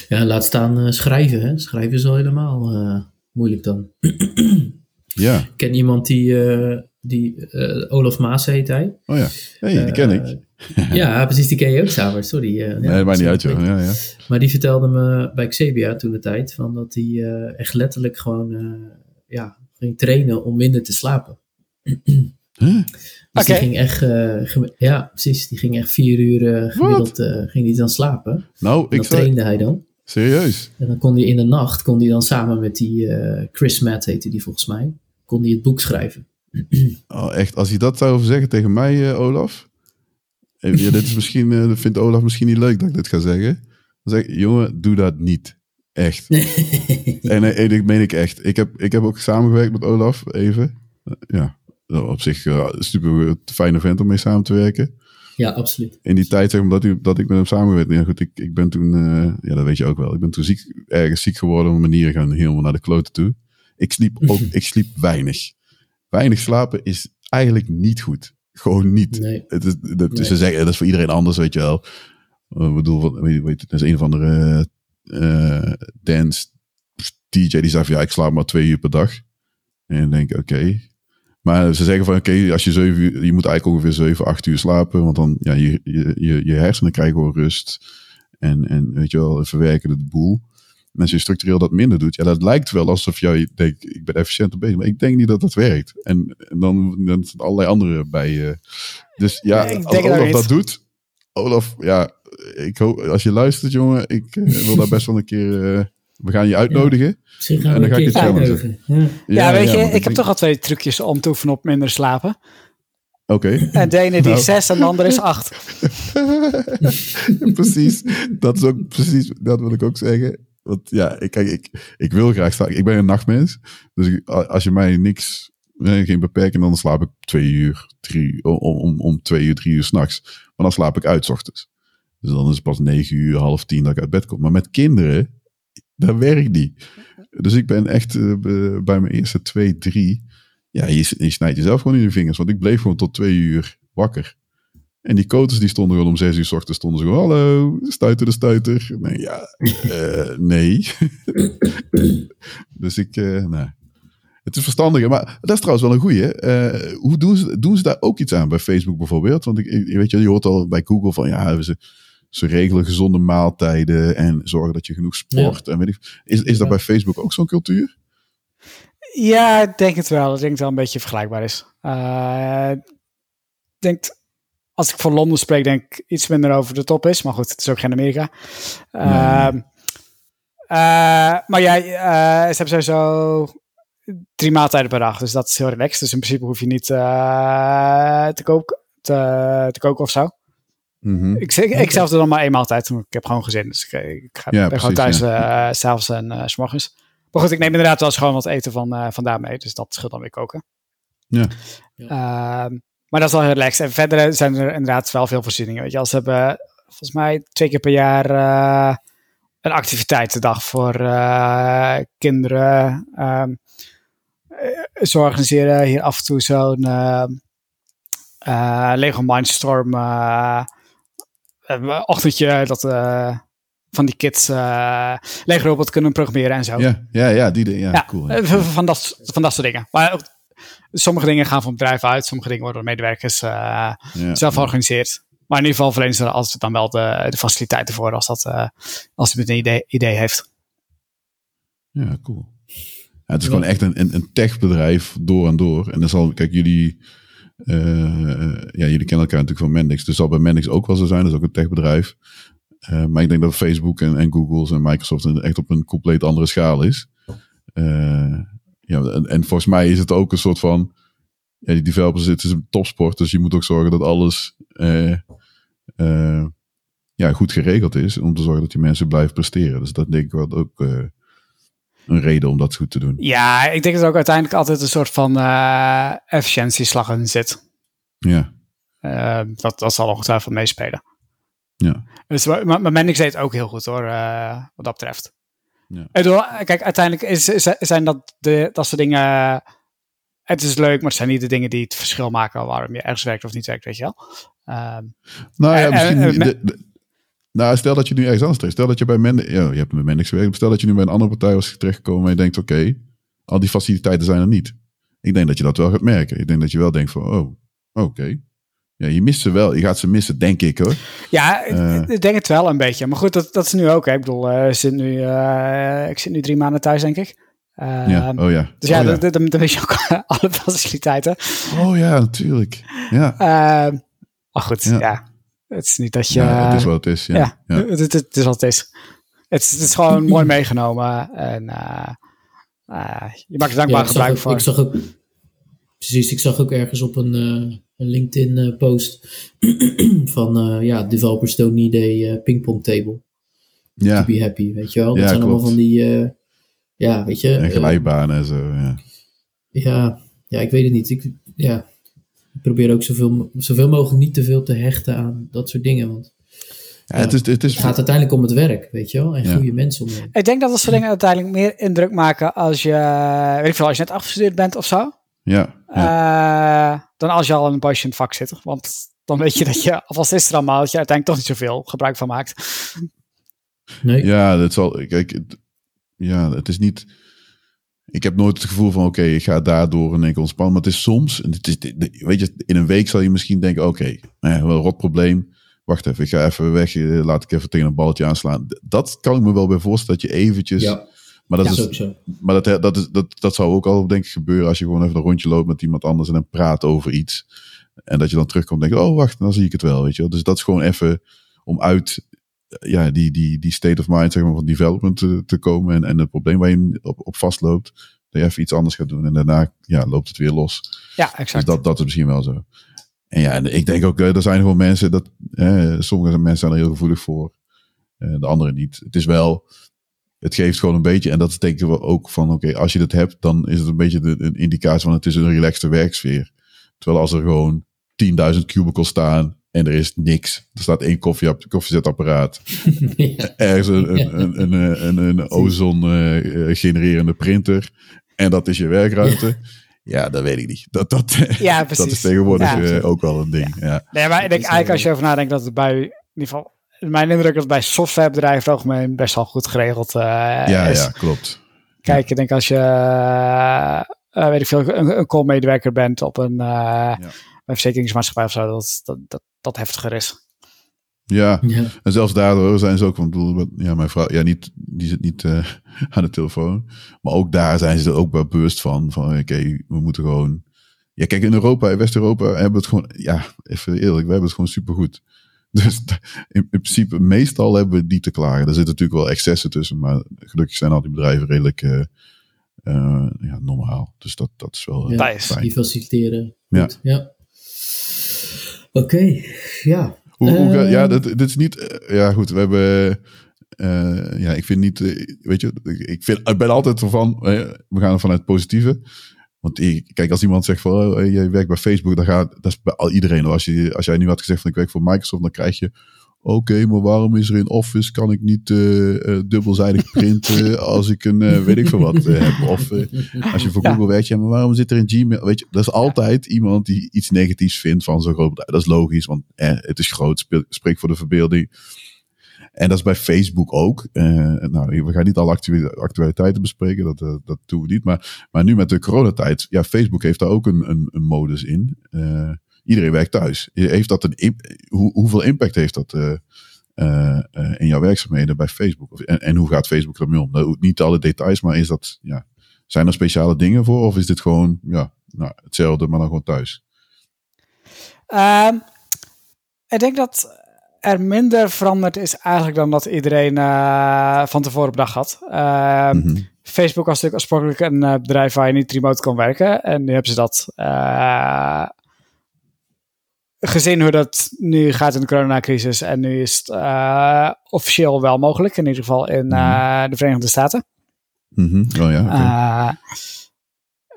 Ja, laat staan eh, schrijven. Hè? Schrijven is al helemaal eh, moeilijk dan. Ja, Ik ken iemand die, eh, die Olaf Maas heet hij. oh ja. hey, die ken ik. ja, precies, die ken je ook, Saber. Sorry. ja, Nee, dat maakt niet uit, joh. Ja, ja. Maar die vertelde me bij Xebia toen de tijd van dat hij echt letterlijk gewoon ja, ging trainen om minder te slapen. Huh? Dus die ging echt, eh, ja, precies, die ging echt vier uur eh, gemiddeld eh, ging die dan slapen. Nou, En ik dat zou... trainde hij dan. Serieus? En dan kon hij in de nacht, kon hij dan samen met die eh, Chris Matt heette die volgens mij, kon hij het boek schrijven. Oh, echt. Als hij dat zou zeggen tegen mij, eh, Olaf. ja, dit is misschien, eh, dat vindt Olaf misschien niet leuk dat ik dit ga zeggen. Dan zeg ik, jongen, doe dat niet. Echt. en, eh, en ik meen ik echt. Ik heb, ik heb ook samengewerkt met Olaf, even. Ja, op zich eh, super fijne vent om mee samen te werken. Ja, absoluut. In die tijd, zeg maar, dat, u, dat ik met hem samengewerkt. Ja, goed, ik, ik ben toen, eh, ja, dat weet je ook wel. Ik ben toen ziek, ergens ziek geworden. Mijn manieren gaan helemaal naar de kloten toe. Ik sliep ook, ik sliep weinig. Weinig slapen is eigenlijk niet goed. Gewoon niet. Nee. Het is, dat, Nee. Ze zeggen, dat is voor iedereen anders, weet je wel. Eh, Ik bedoel, weet, weet, dat is een van de eh dance DJ die zei van ja, ik slaap maar twee uur per dag. En denk oké. Maar ze zeggen van oké, als je zeven uur, je moet eigenlijk ongeveer zeven, acht uur slapen. Want dan, ja, je, je, je, je hersenen krijgen gewoon rust. En, en weet je wel, verwerken de boel. En als je structureel dat minder doet, ja, dat lijkt wel alsof jij denkt, ik ben efficiënter bezig. Maar ik denk niet dat dat werkt. En, en dan, dan zijn allerlei andere bij. eh dus ja, als het Olaf niet. dat doet, Olaf, ja, ik hoop, als je luistert, jongen, ik eh, wil daar best wel een keer. We gaan je uitnodigen. Misschien gaan En we dan ga ik het challengen. uitnodigen. Ja. Ja, weet je, ik heb toch al twee trucjes om te oefenen op minder slapen. Oké, En de ene die Nou. is zes en de andere is acht. precies. Dat is ook precies, dat wil ik ook zeggen. Want ja, ik, kijk, ik, ik wil graag staan. Ik ben een nachtmens. Dus ik- als je mij niks, geen beperking, dan slaap ik twee uur, drie, om, om, om twee uur, drie uur s'nachts. Maar dan slaap ik uit 's ochtends. Dus dan is het pas negen uur, half tien dat ik uit bed kom. Maar met kinderen, dat werkt niet. Dus ik ben echt eh, bij mijn eerste twee, drie. Ja, je, je snijdt jezelf gewoon in je vingers. Want ik bleef gewoon tot twee uur wakker. En die koters die stonden gewoon om zes uur s ochtends stonden ze gewoon, hallo, stuiter de stuiter. Nee, ja, eh, nee. dus ik, eh nou, het is verstandiger. Maar dat is trouwens wel een goeie. Hoe doen ze, doen ze daar ook iets aan bij Facebook bijvoorbeeld? Want ik, ik- weet je, je hoort al bij Google van, ja, ze, ze regelen gezonde maaltijden en zorgen dat je genoeg sport. En weet ik, is, is dat bij Facebook ook zo'n cultuur? Ja, ik denk het wel. Ik denk dat het wel een beetje vergelijkbaar is. Denk, als ik van Londen spreek, denk ik iets minder over de top is. Maar goed, het is ook geen Amerika. Ehm, eh, maar ja, eh, ze hebben sowieso drie maaltijden per dag. Dus dat is heel relaxed. Dus in principe hoef je niet te, koken, te, te koken of zo. Mhm. Ik, ik, ik zelf doe dan maar één maaltijd. want Ik heb gewoon gezin. Dus ik, ik ga, Ja, ben gewoon thuis eh, s s'avonds en eh, s morgens. Maar goed, ik neem inderdaad wel eens gewoon wat eten van, eh vandaan mee. Dus dat scheelt dan weer koken. Ja. Ehm, maar dat is wel heel relaxed. En verder zijn er inderdaad wel veel voorzieningen. Weet je, als ze hebben volgens mij twee keer per jaar eh, een activiteitendag voor eh, kinderen. Ehm, eh, ze organiseren hier af en toe zo'n ehm, eh, Lego Mindstorm eh, eh, ochtendje dat eh, van die kids eh Lego robot kunnen programmeren en zo. Ja, ja, ja, die, ja, Ja, cool. eh, van, dat, van dat soort dingen. Maar ook, sommige dingen gaan van het bedrijf uit, sommige dingen worden door medewerkers eh, Ja. zelf georganiseerd. Maar in ieder geval verlenen ze altijd dan wel de, de faciliteiten voor als, dat, eh als iemand een idee, idee heeft. Ja, cool. Ja, het is gewoon echt een, een, een techbedrijf door en door. En dan zal, kijk, jullie, eh, ja, jullie kennen elkaar natuurlijk van Mendix. Dus zal bij Mendix ook wel zo zijn. Dat is ook een techbedrijf. Eh, maar ik denk dat Facebook en, en Google's en Microsoft echt op een compleet andere schaal is. Eh, ja, en, en volgens mij is het ook een soort van, ja, die developers, het is een topsport. Dus je moet ook zorgen dat alles eh, eh, ja, goed geregeld is. Om te zorgen dat die mensen blijven presteren. Dus dat denk ik wel ook eh, een reden om dat goed te doen. Ja, ik denk dat er ook uiteindelijk altijd een soort van eh efficiëntieslag in zit. Ja, Eh, dat, dat zal ongetwijfeld meespelen. ja. Dus, maar, maar Mendix deed het ook heel goed hoor, eh, wat dat betreft. Ja. Bedoel, kijk, uiteindelijk is, is- zijn dat, de, dat soort dingen... Het is leuk, maar het zijn niet de dingen die het verschil maken waarom je ergens werkt of niet werkt, weet je wel. Ehm, Nou ja, misschien. de- de- nou, stel dat je nu ergens anders terecht. Stel dat je bij Mendix. Ja, je hebt bij Mendix gewerkt. Stel dat je nu bij een andere partij was terechtgekomen. en je denkt: oké, al die faciliteiten zijn er niet. Ik denk dat je dat wel gaat merken. Ik denk dat je wel denkt: van, oh, oké. Ja, je mist ze wel. Je gaat ze missen, denk ik hoor. ja, Eh. ik- ik denk het wel een beetje. Maar goed, dat, dat is nu ook. Hè. Ik bedoel, eh, zit nu, eh, ik zit nu drie maanden thuis, denk ik. Ja, oh ja. Dus ja, oh, ja. dan, weet je ook alle faciliteiten. Oh ja, natuurlijk. Ja, maar goed, ja. Ja. Het is niet dat je... ja, het is wat het is. Ja, ja, ja. Het, het, het is wat het is. Het, is- het is gewoon mooi meegenomen. En eh, eh, je maakt er Ja, dankbaar zag gebruik ook, van. ik zag ook, precies, ik zag ook ergens op een, eh, een LinkedIn post van ja, developers don't need a pingpong table Ja, to be happy, weet je wel. Dat Ja, zijn allemaal klopt. van die, eh, ja, weet je. en glijbanen en zo. Ja. ja, ja, ik weet het niet. Ik, ja, ik probeer ook zoveel, zoveel mogelijk niet te veel te hechten aan dat soort dingen. Want Ja, het is, het is het gaat uiteindelijk om het werk, weet je wel. En Ja. goede mensen omheen. Ik denk dat dat soort dingen uiteindelijk meer indruk maken als je, weet ik veel, als je net afgestudeerd bent of zo. ja, ja. eh, dan als je al in een poosje in het vak zit. Want dan weet je dat je, alvast is er allemaal, dat je uiteindelijk toch niet zoveel gebruik van maakt. Nee, Ja, dat zal. Kijk, het, ja, het is niet. Ik heb nooit het gevoel van, oké, ik ga daardoor in één keer ontspannen. Maar het is soms, en het is, weet je, in een week zal je misschien denken, oké, nou ja, wel een rot probleem. Wacht even, ik ga even weg, eh, laat ik even tegen een balletje aanslaan. Dat kan ik me wel bij voorstellen, dat je eventjes... ja, maar dat, is maar dat, dat, is, dat, dat zou ook al, denk ik, gebeuren als je gewoon even een rondje loopt met iemand anders en dan praat over iets. En dat je dan terugkomt en denkt, oh, wacht, dan zie ik het wel, weet je wel. Dus dat is gewoon even om uit ja, die, die, die state of mind zeg maar, van development te, te komen en, en het probleem waar je op, op vastloopt, dat je even iets anders gaat doen en daarna ja, loopt het weer los. Ja, Dus exact. dat, dat is misschien wel zo. En ja, en ik denk ook, eh, er zijn gewoon mensen, dat, eh, sommige mensen zijn er heel gevoelig voor, eh, de anderen niet. Het is wel, het geeft gewoon een beetje, en dat denken we ook van, oké, als je dat hebt, dan is het een beetje de, een indicatie van het is een relaxte werksfeer. Terwijl als er gewoon 10.000 cubicles staan en er is niks, er staat één koffie, koffiezetapparaat, ja. ergens een, een, een, een, een, een ozon eh, genererende printer en dat is je werkruimte. Ja, dat weet ik niet. Dat, dat, Ja, dat precies. is tegenwoordig Ja. eh, ook wel een ding. Ja. Nee, maar ik denk eigenlijk eh, als je over nadenkt dat het bij, in ieder geval, mijn indruk is dat bij softwarebedrijven het algemeen best wel goed geregeld eh, Ja, is. ja, klopt. Kijk, ik denk als je, weet ik veel, een, een call-medewerker bent op een uh, verzekeringsmaatschappij of zo, dat dat, dat, dat heftiger is. Ja, Ja. en zelfs daardoor zijn ze ook, want bedoel, ja, mijn vrouw, ja, niet, die zit niet uh, aan de telefoon, maar ook daar zijn ze er ook wel bewust van, van oké, okay, we moeten gewoon, ja, kijk, in Europa, in West-Europa hebben we het gewoon, ja, even eerlijk, we hebben het gewoon supergoed. Dus in, in principe, meestal hebben we die te klagen. Er zitten natuurlijk wel excessen tussen, maar gelukkig zijn al die bedrijven redelijk uh, uh, ja, normaal. Dus dat, dat is wel ja, fijn. Die faciliteren. Ja. Goed, ja. Oké, okay, ja. Hoe, hoe, Uh, ja, dit, dit is niet. Uh, ja, goed. We hebben. Uh, ja, ik vind niet. weet je, ik, vind, ik ben altijd van. we gaan ervan uit het positieve. Want ik, kijk, als iemand zegt van. Oh, je werkt bij Facebook, dan gaat. Dat is bij al iedereen. Als, je, als jij nu had gezegd van ik werk voor Microsoft, dan krijg je. Oké, okay, maar waarom is er in Office kan ik niet uh, dubbelzijdig printen als ik een uh, weet ik veel wat heb? Of als je voor Google werkt, ja, maar waarom zit er in Gmail? Weet je, dat is altijd iemand die iets negatiefs vindt van zo'n groot bedrijf. Dat is logisch, want eh, het is groot, spreekt voor de verbeelding. En dat is bij Facebook ook. nou, we gaan niet alle actualiteiten bespreken, dat, dat doen we niet. Maar, maar nu met de coronatijd, ja, Facebook heeft daar ook een, een, een modus in iedereen werkt thuis. Heeft dat een, hoe, hoeveel impact heeft dat uh, uh, uh, in jouw werkzaamheden bij Facebook? En, en hoe gaat Facebook ermee om? Nou, niet alle details, maar is dat, ja, zijn er speciale dingen voor? Of is dit gewoon ja, nou, hetzelfde, maar dan gewoon thuis? Um, ik denk dat er minder veranderd is eigenlijk dan dat iedereen uh, van tevoren op dag had. Uh, mm -hmm. Facebook was natuurlijk oorspronkelijk een bedrijf waar je niet remote kon werken. En nu hebben ze dat gezien hoe dat nu gaat in de coronacrisis. En nu is het uh, officieel wel mogelijk, in ieder geval in uh, de Verenigde Staten. Mm -hmm. Oh ja. Okay.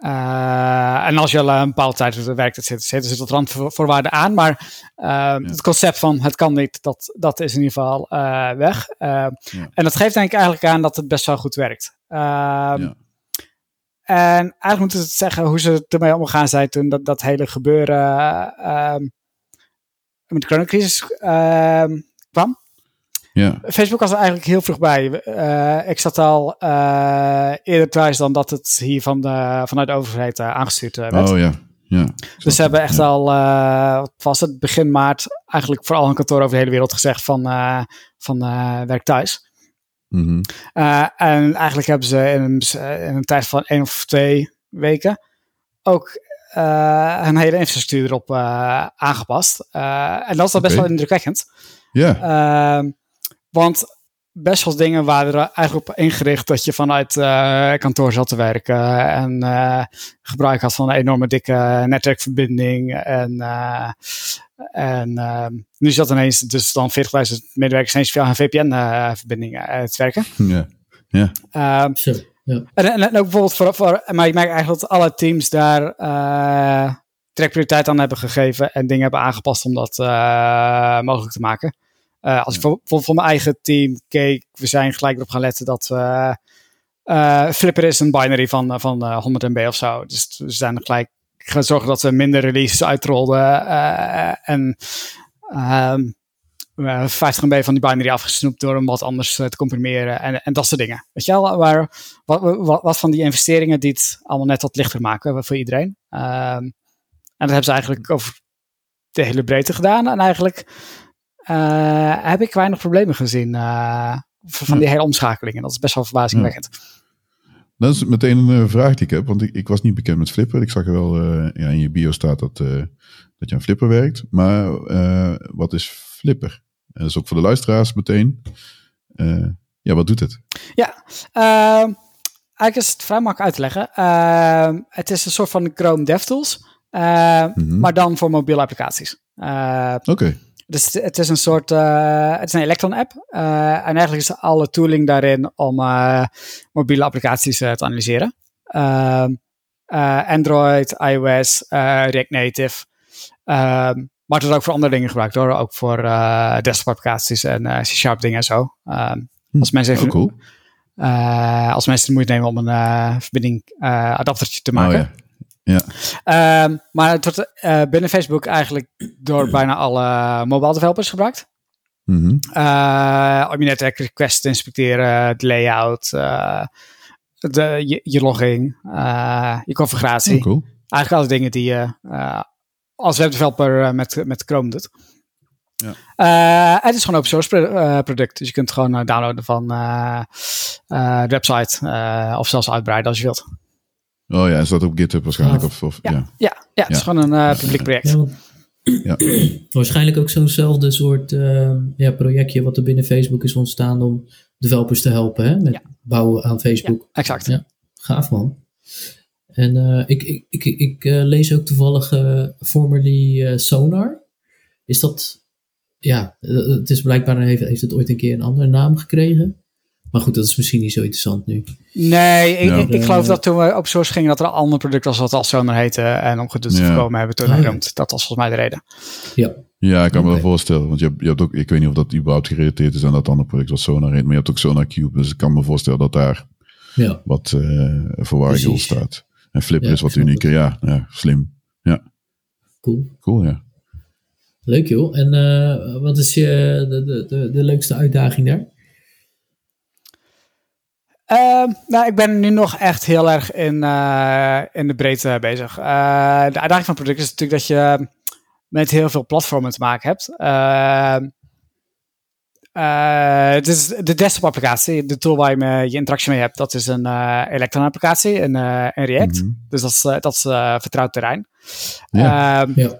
Uh, en als je al een bepaalde tijd werkt, zitten zit, zit het randvoorwaarden aan. Maar ja. het concept van het kan niet, dat, dat is in ieder geval weg. Ja. En dat geeft denk ik eigenlijk aan dat het best wel goed werkt. ja. En eigenlijk moeten het zeggen hoe ze ermee omgegaan zijn toen dat, dat hele gebeuren uh, met de coronacrisis uh, kwam. Ja. Facebook was er eigenlijk heel vroeg bij. Uh, ik zat al uh, eerder thuis dan dat het hier van de, vanuit de overheid uh, aangestuurd werd. Oh ja. ja. Dus ze hebben echt ja. al, was het, begin maart eigenlijk voor al hun kantoor over de hele wereld gezegd van, van werk thuis. Mm -hmm. en eigenlijk hebben ze in een, in een tijd van één of twee weken ook uh, een hele infrastructuur erop uh, aangepast. Uh, en dat is dan best okay. wel indrukwekkend. Ja. want best wel dingen waren er eigenlijk op ingericht dat je vanuit uh, kantoor zat te werken en uh, gebruik had van een enorme dikke netwerkverbinding. En, uh, en nu zat ineens dus dan 40.000 medewerkers ineens via een VPN-verbinding te werken. Ja. Ja. Um, Zo, ja. en, en, ook bijvoorbeeld voor, voor, maar ik merk eigenlijk dat alle teams daar uh, direct prioriteit aan hebben gegeven en dingen hebben aangepast om dat uh, mogelijk te maken. Uh, als ik voor, voor, voor, mijn eigen team keek, we zijn gelijk erop gaan letten dat Flipper is een binary van, van 100 MB of zo. Dus we zijn er gelijk gaan zorgen dat we minder releases uitrolden en um, 50 MB van die binary afgesnoept door hem wat anders te comprimeren en, en dat soort dingen. Weet je wel, waar, wat, wat, wat van die investeringen die het allemaal net wat lichter maken voor iedereen. Um, en dat hebben ze eigenlijk over de hele breedte gedaan. En eigenlijk uh, heb ik weinig problemen gezien uh, van die hele omschakelingen. Dat is best wel verbazingwekkend. Dat is meteen een vraag die ik heb, want ik, ik was niet bekend met Flipper. Ik zag er wel, uh, ja, in je bio staat dat, dat je aan Flipper werkt. Maar wat is Flipper? En dat is ook voor de luisteraars meteen. Uh, ja, wat doet het? Ja, uh, eigenlijk is het vrij makkelijk uit te leggen. Uh, het is een soort van Chrome DevTools, mm -hmm. maar dan voor mobiele applicaties. Oké. Okay. Dus het is een soort, het is een Electron-app. en eigenlijk is alle tooling daarin om mobiele applicaties te analyseren. Ehm, Android, iOS, React Native. Maar het wordt ook voor andere dingen gebruikt hoor. Ook voor uh, desktop applicaties en uh, C-sharp dingen en zo. Um, als mensen even... Oh, cool. uh, als mensen de moeite nemen om een verbinding adaptertje te maken. Oh, ja. ja. Um, maar het wordt binnen Facebook eigenlijk door bijna alle mobile developers gebruikt. Mm -hmm. om je netwerk requests te inspecteren, de layout, de, je, je logging, je configuratie. Oh, cool. Eigenlijk alle dingen die je als webdeveloper uh, met, met Chrome doet. Ja. Uh, het is gewoon open source pro product. Dus je kunt het gewoon downloaden van de website. of zelfs uitbreiden als je wilt. Oh ja, is dat op GitHub waarschijnlijk? Of, of, ja. Ja. Ja, ja, het is gewoon een publiek project. Ja, Waarschijnlijk ook zo'nzelfde soort ja, projectje wat er binnen Facebook is ontstaan om developers te helpen hè? met bouwen aan Facebook. exact. Ja, gaaf man. En uh, ik, ik, ik, ik uh, lees ook toevallig uh, formerly Sonar. Is dat, ja, het is blijkbaar, heeft, heeft het ooit een keer een andere naam gekregen. Maar goed, dat is misschien niet zo interessant nu. Nee, ik, ik, ik geloof dat toen we op source gingen dat er een ander product was wat al Sonar heette. En om gedoe te voorkomen hebben we toen ah, genoemd. Dat was volgens mij de reden. Ja. Ja, ik kan me wel voorstellen. Want je hebt, je hebt ook, ik weet niet of dat überhaupt gerelateerd is aan dat andere product wat Sonar heet. Maar je hebt ook Sonar Cube. Dus ik kan me voorstellen dat daar ja. wat verwarring staat. En Flipper ja, is wat unieker. Ja, ja, slim. Ja. Cool. Cool, ja. Leuk joh. En uh, wat is je, de, de, de, de leukste uitdaging daar? Uh, nou, ik ben nu nog echt heel erg in, uh, in de breedte bezig. Uh, de uitdaging van het product is natuurlijk dat je met heel veel platformen te maken hebt. Uh, is de desktop applicatie, de tool waar je me, je interactie mee hebt, dat is een uh, Electron applicatie in, uh, in React. Mm -hmm. Dus dat is, dat is vertrouwd terrein. Ja. Ehm, ja.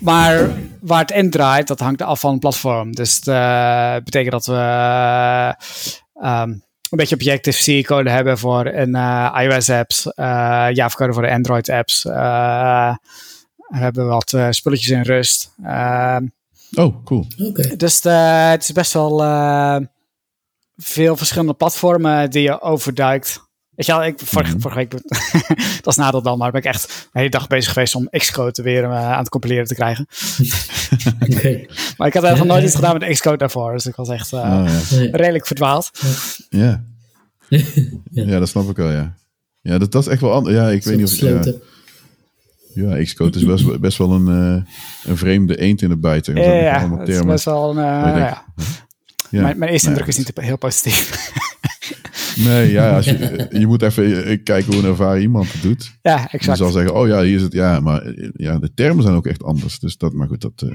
Maar waar het in draait, dat hangt af van het platform. Dus dat betekent dat we um, een beetje Objective-C code hebben voor een iOS apps, Java code voor de Android apps. we hebben wat spulletjes in Rust. Oh, cool. Okay. Dus uh, het is best wel uh, veel verschillende platformen die je overduikt. Weet je wel, ik, vorige, mm -hmm. vorige week, dat is nadeel dan, maar ben ik echt de hele dag bezig geweest om Xcode weer uh, aan het compileren te krijgen. okay. Maar ik had eigenlijk nooit iets gedaan met Xcode daarvoor, dus ik was echt oh, ja. redelijk verdwaald. Ja. ja. ja, dat snap ik wel, ja. Ja, dat, dat is echt wel anders. Ja, ik weet niet of... Ja. Xcode is best, best wel een, uh, een vreemde eend in de bijter. Ja, ja het is best wel een... Uh, ja. Ja. Mijn, mijn eerste indruk is niet heel positief. nee, ja, als je, je moet even kijken hoe een ervaren iemand het doet. Ja, exact. Je zal zeggen, oh ja, hier is het. Ja, maar ja, de termen zijn ook echt anders. Dus dat, maar goed, dat... Uh,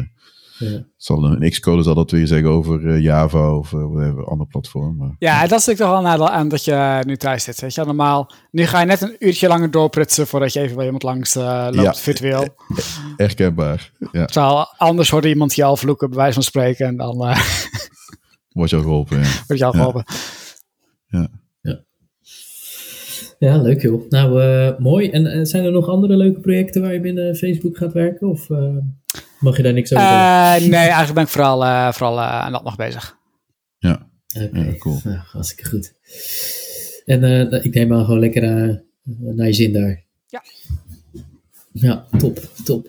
ja. Zal een Xcode zal dat weer zeggen over uh, Java of uh, whatever, ander platform. Maar... Ja, dat is natuurlijk toch wel een nadeel aan dat je nu thuis zit. Weet je? Normaal, nu ga je net een uurtje langer doorprutsen voordat je even bij iemand langs uh, loopt, ja, virtueel. Herkenbaar, ja. Terwijl anders hoorde iemand je al vloeken, bij wijze van spreken. En dan, Word je al geholpen, ja. Word je al Ja. geholpen. Ja, leuk joh. Nou, eh, mooi. En eh, zijn er nog andere leuke projecten waar je binnen Facebook gaat werken? Of eh, mag je daar niks over zeggen? Eh, nee, eigenlijk ben ik vooral, eh, vooral eh, aan dat nog bezig. Ja, Oké, ja, cool. Nou, hartstikke goed. En eh, ik neem aan gewoon lekker naar je zin daar. Ja. Ja, top, top.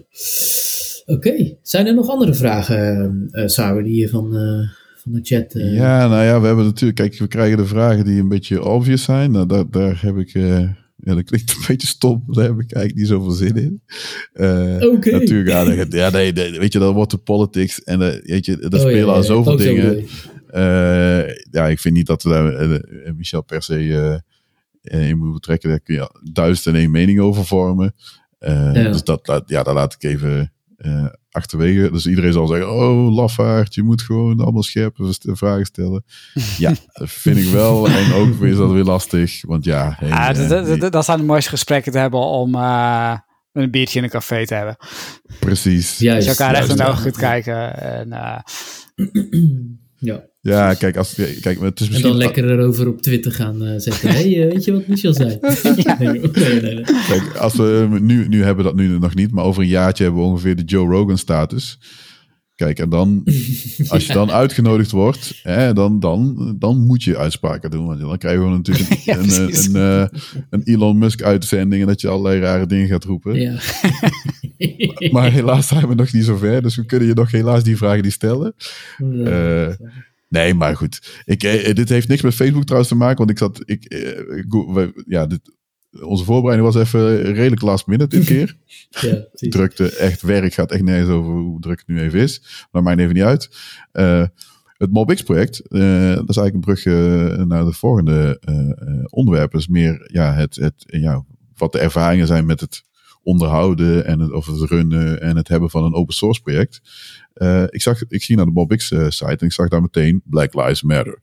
Oké, zijn er nog andere vragen, eh Sauer, die je van, eh, van de chat... eh, Ja, nou ja, we hebben natuurlijk, kijk, we krijgen de vragen die een beetje obvious zijn. Nou, daar, daar heb ik, eh, ja, dat klinkt een beetje stom, daar heb ik eigenlijk niet zoveel zin in. Eh, Oké. Natuurlijk, nee, ja nee, nee, weet je, dan wordt de politics en eh, weet je, er Oh, spelen ja, al ja. zoveel zo dingen. Eh, ja, ik vind niet dat we daar eh, eh, Michel per se eh, eh, in moeten betrekken. Daar kun je duizend en één mening over vormen. Eh, Ja. Dus dat, ja, dat laat ik even eh, achterwege. Dus iedereen zal zeggen, oh, lafaard, je moet gewoon allemaal scherpe st- vragen stellen. Ja, dat vind ik wel. En ook weer is dat weer lastig. Want ja, hey, Ja, eh, dat- dat- dat- dat zijn de mooiste gesprekken te hebben om eh, een biertje in een café te hebben. precies. Juist, Dus je elkaar echt in de juist. ogen kunt kijken. En, eh, Ja. Ja, kijk, als, kijk het is En misschien... dan lekker erover op Twitter gaan eh, zetten. Hé, hey, eh, weet je wat Michel zei? nee, nee, nee, nee. Kijk, als we nu, nu hebben we dat nu nog niet, maar over een jaartje hebben we ongeveer de Joe Rogan status. Kijk, en dan, als je dan uitgenodigd wordt, hè, dan, dan, dan moet je uitspraken doen. Want dan krijgen we natuurlijk Ja, een, een, een, eh, een Elon Musk uitzending en dat je allerlei rare dingen gaat roepen. Ja. Maar helaas zijn we nog niet zo ver, dus we kunnen je nog helaas die vragen niet stellen. Nee. Eh, Nee, maar goed. Ik, eh, dit heeft niks met Facebook trouwens te maken, want ik zat. Ik, eh, ja, dit, onze voorbereiding was even redelijk last minute dit keer. ja, drukte, echt werk gaat echt nergens over hoe druk het nu even is. Maar maakt even niet uit. Eh, het MobX-project, eh, dat is eigenlijk een brug eh, naar de volgende eh, eh, onderwerp. is meer ja, het, het, ja, wat de ervaringen zijn met het onderhouden en het, of het runnen en het hebben van een open source project. Eh, ik, zag, ik ging naar de MobX-site en ik zag daar meteen Black Lives Matter.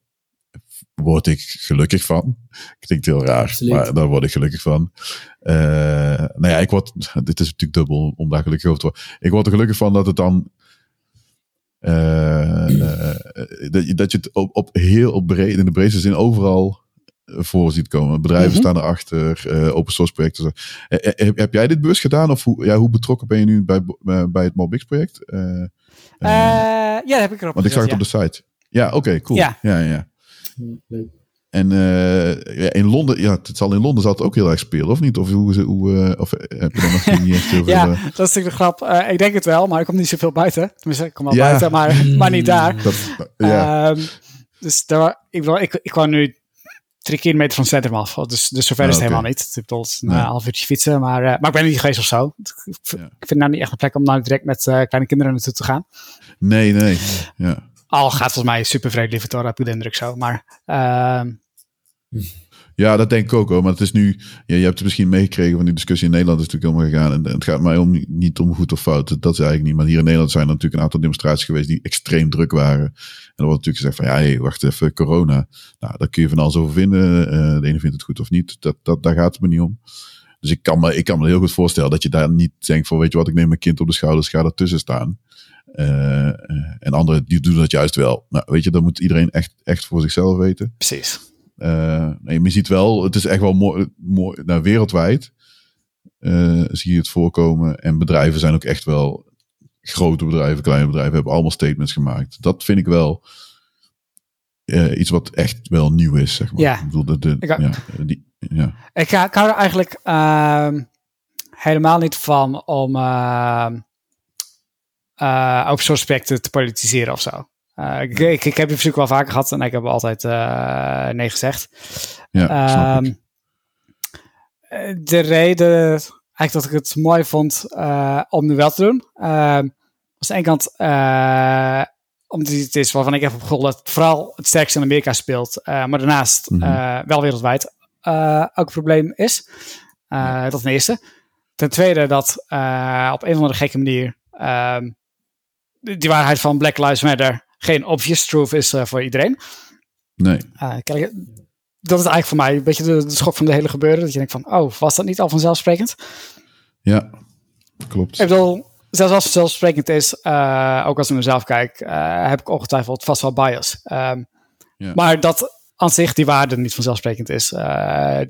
Word ik gelukkig van. Klinkt heel raar, Absoluut. maar daar word ik gelukkig van. Eh, nou ja, ik word, dit is natuurlijk dubbel om daar gelukkig over te worden. Ik word er gelukkig van dat het dan, eh, eh, dat, je, dat je het op, op heel op breed, in de breedste zin overal voor ziet komen. Bedrijven Mhm. staan erachter, open source projecten. heb, heb jij dit bewust gedaan of hoe, ja, hoe betrokken ben je nu bij, bij het MobX project? Ja, dat heb ik erop want ik zag het op de site. Ja, oké, cool. Ja. ja, ja. Leuk. En eh, ja, in Londen, ja, het zal in Londen zal het ook heel erg spelen, of niet? Of hoe, ze- hoe eh, of eh, heb je dan nog niet echt heel veel? Ja, dat is natuurlijk de grap. Eh, ik denk het wel, maar ik kom niet zoveel buiten. Tenminste, ik kom wel Ja. buiten, maar, maar niet daar. dat, ja, Ehm, dus daar, ik, bedoel, ik, ik kwam nu drie kilometer van het centrum af. Dus, dus zover Ah, is het oké. helemaal niet. Ik bedoel, het is een Nee. half uurtje fietsen, maar, eh, maar ik ben er niet geweest of zo. Ik, ik vind- nou niet echt een plek om nou direct met eh, kleine kinderen naartoe te gaan. nee, nee. Ja. Al gaat volgens mij super vredelievend door, heb ik de indruk zo. Maar ehm, ja, dat denk ik ook hoor. Maar het is nu, ja, je hebt het misschien meegekregen van die discussie in Nederland is natuurlijk helemaal gegaan. En, het gaat mij om, niet om goed of fout. Dat is eigenlijk niet. Maar hier in Nederland zijn er natuurlijk een aantal demonstraties geweest die extreem druk waren. En er wordt natuurlijk gezegd van, ja, hey, wacht even, corona. Nou, daar kun je van alles over vinden. Eh, de ene vindt het goed of niet. Dat, dat, daar gaat het me niet om. Dus ik kan, me, ik kan me heel goed voorstellen dat je daar niet denkt van, weet je wat, ik neem mijn kind op de schouders, ga ertussen staan. Eh, eh, en anderen die doen dat juist wel. Nou, weet je, dat moet iedereen echt, echt voor zichzelf weten. precies. Eh, nee, maar je ziet wel, het is echt wel mooi, mooi nou, wereldwijd eh, zie je het voorkomen. En bedrijven zijn ook echt wel, grote bedrijven, kleine bedrijven, hebben allemaal statements gemaakt. Dat vind ik wel eh, iets wat echt wel nieuw is, zeg maar. Ja. Ik bedoel, de, de, Ik ook. ja, die, ja. Ik, ik hou er eigenlijk ehm, helemaal niet van om ehm open source projecten te politiseren of zo. Eh, ik, ik, ik heb die verzoek wel vaker gehad en ik heb altijd eh, nee gezegd. ja Ehm, eh, de reden eigenlijk dat ik het mooi vond om nu wel te doen, ehm was aan de ene kant omdat het is waarvan ik heb op gevoel dat het vooral het sterkste in Amerika speelt, maar daarnaast Mhm. wel wereldwijd ook een probleem is. Eh, Dat ten eerste. Ten tweede dat op een of andere gekke manier ehm, die waarheid van Black Lives Matter geen obvious truth is eh, voor iedereen. Nee, Uh, kijk, dat is eigenlijk voor mij een beetje de, de schok van de hele gebeuren. Dat je denkt van, oh, was dat niet al vanzelfsprekend? ja, klopt. Ik bedoel, zelfs als het vanzelfsprekend is, eh, ook als ik mezelf kijk, eh, heb ik ongetwijfeld vast wel bias. Ehm, Ja. Maar dat aan zich die waarde niet vanzelfsprekend is. Uh,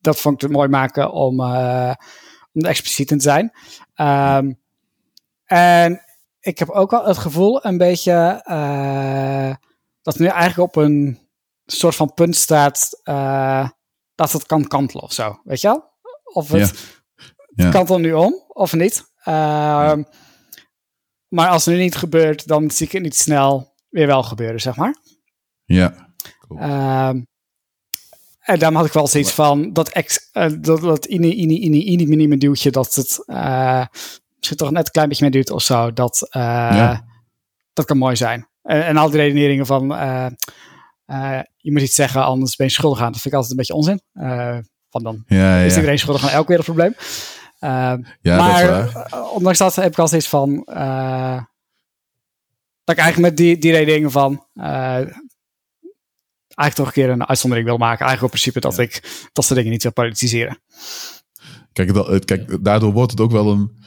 dat vond ik het mooi maken om, uh, om er expliciet in te zijn. Um, en ik heb ook wel het gevoel een beetje uh, dat nu eigenlijk op een soort van punt staat dat het kan kantelen of zo. Weet je wel? Of het, ja. Ja. kantelt nu om of niet. Uh, maar als het nu niet gebeurt, dan zie ik het niet snel weer wel gebeuren, zeg maar. Ja. Cool. Uh, en daarom had ik wel zoiets van dat, ex, uh, dat, dat ini, ini, ini, ini, minime duwtje, dat het misschien toch net een klein beetje meer duurt of zo. Dat, ja. dat kan mooi zijn. En, en al die redeneringen van je moet iets zeggen, anders ben je schuldig aan. Dat vind ik altijd een beetje onzin. van dan ja, is iedereen schuldig aan elk wereldprobleem. Ja, maar dat ondanks dat heb ik al steeds van. Dat ik eigenlijk met die, die redenen van. Uh, eigenlijk toch een keer een uitzondering wil maken. Eigenlijk op principe dat Ja. ik dat soort dingen niet wil politiseren. Kijk, dat, kijk, daardoor wordt het ook wel een,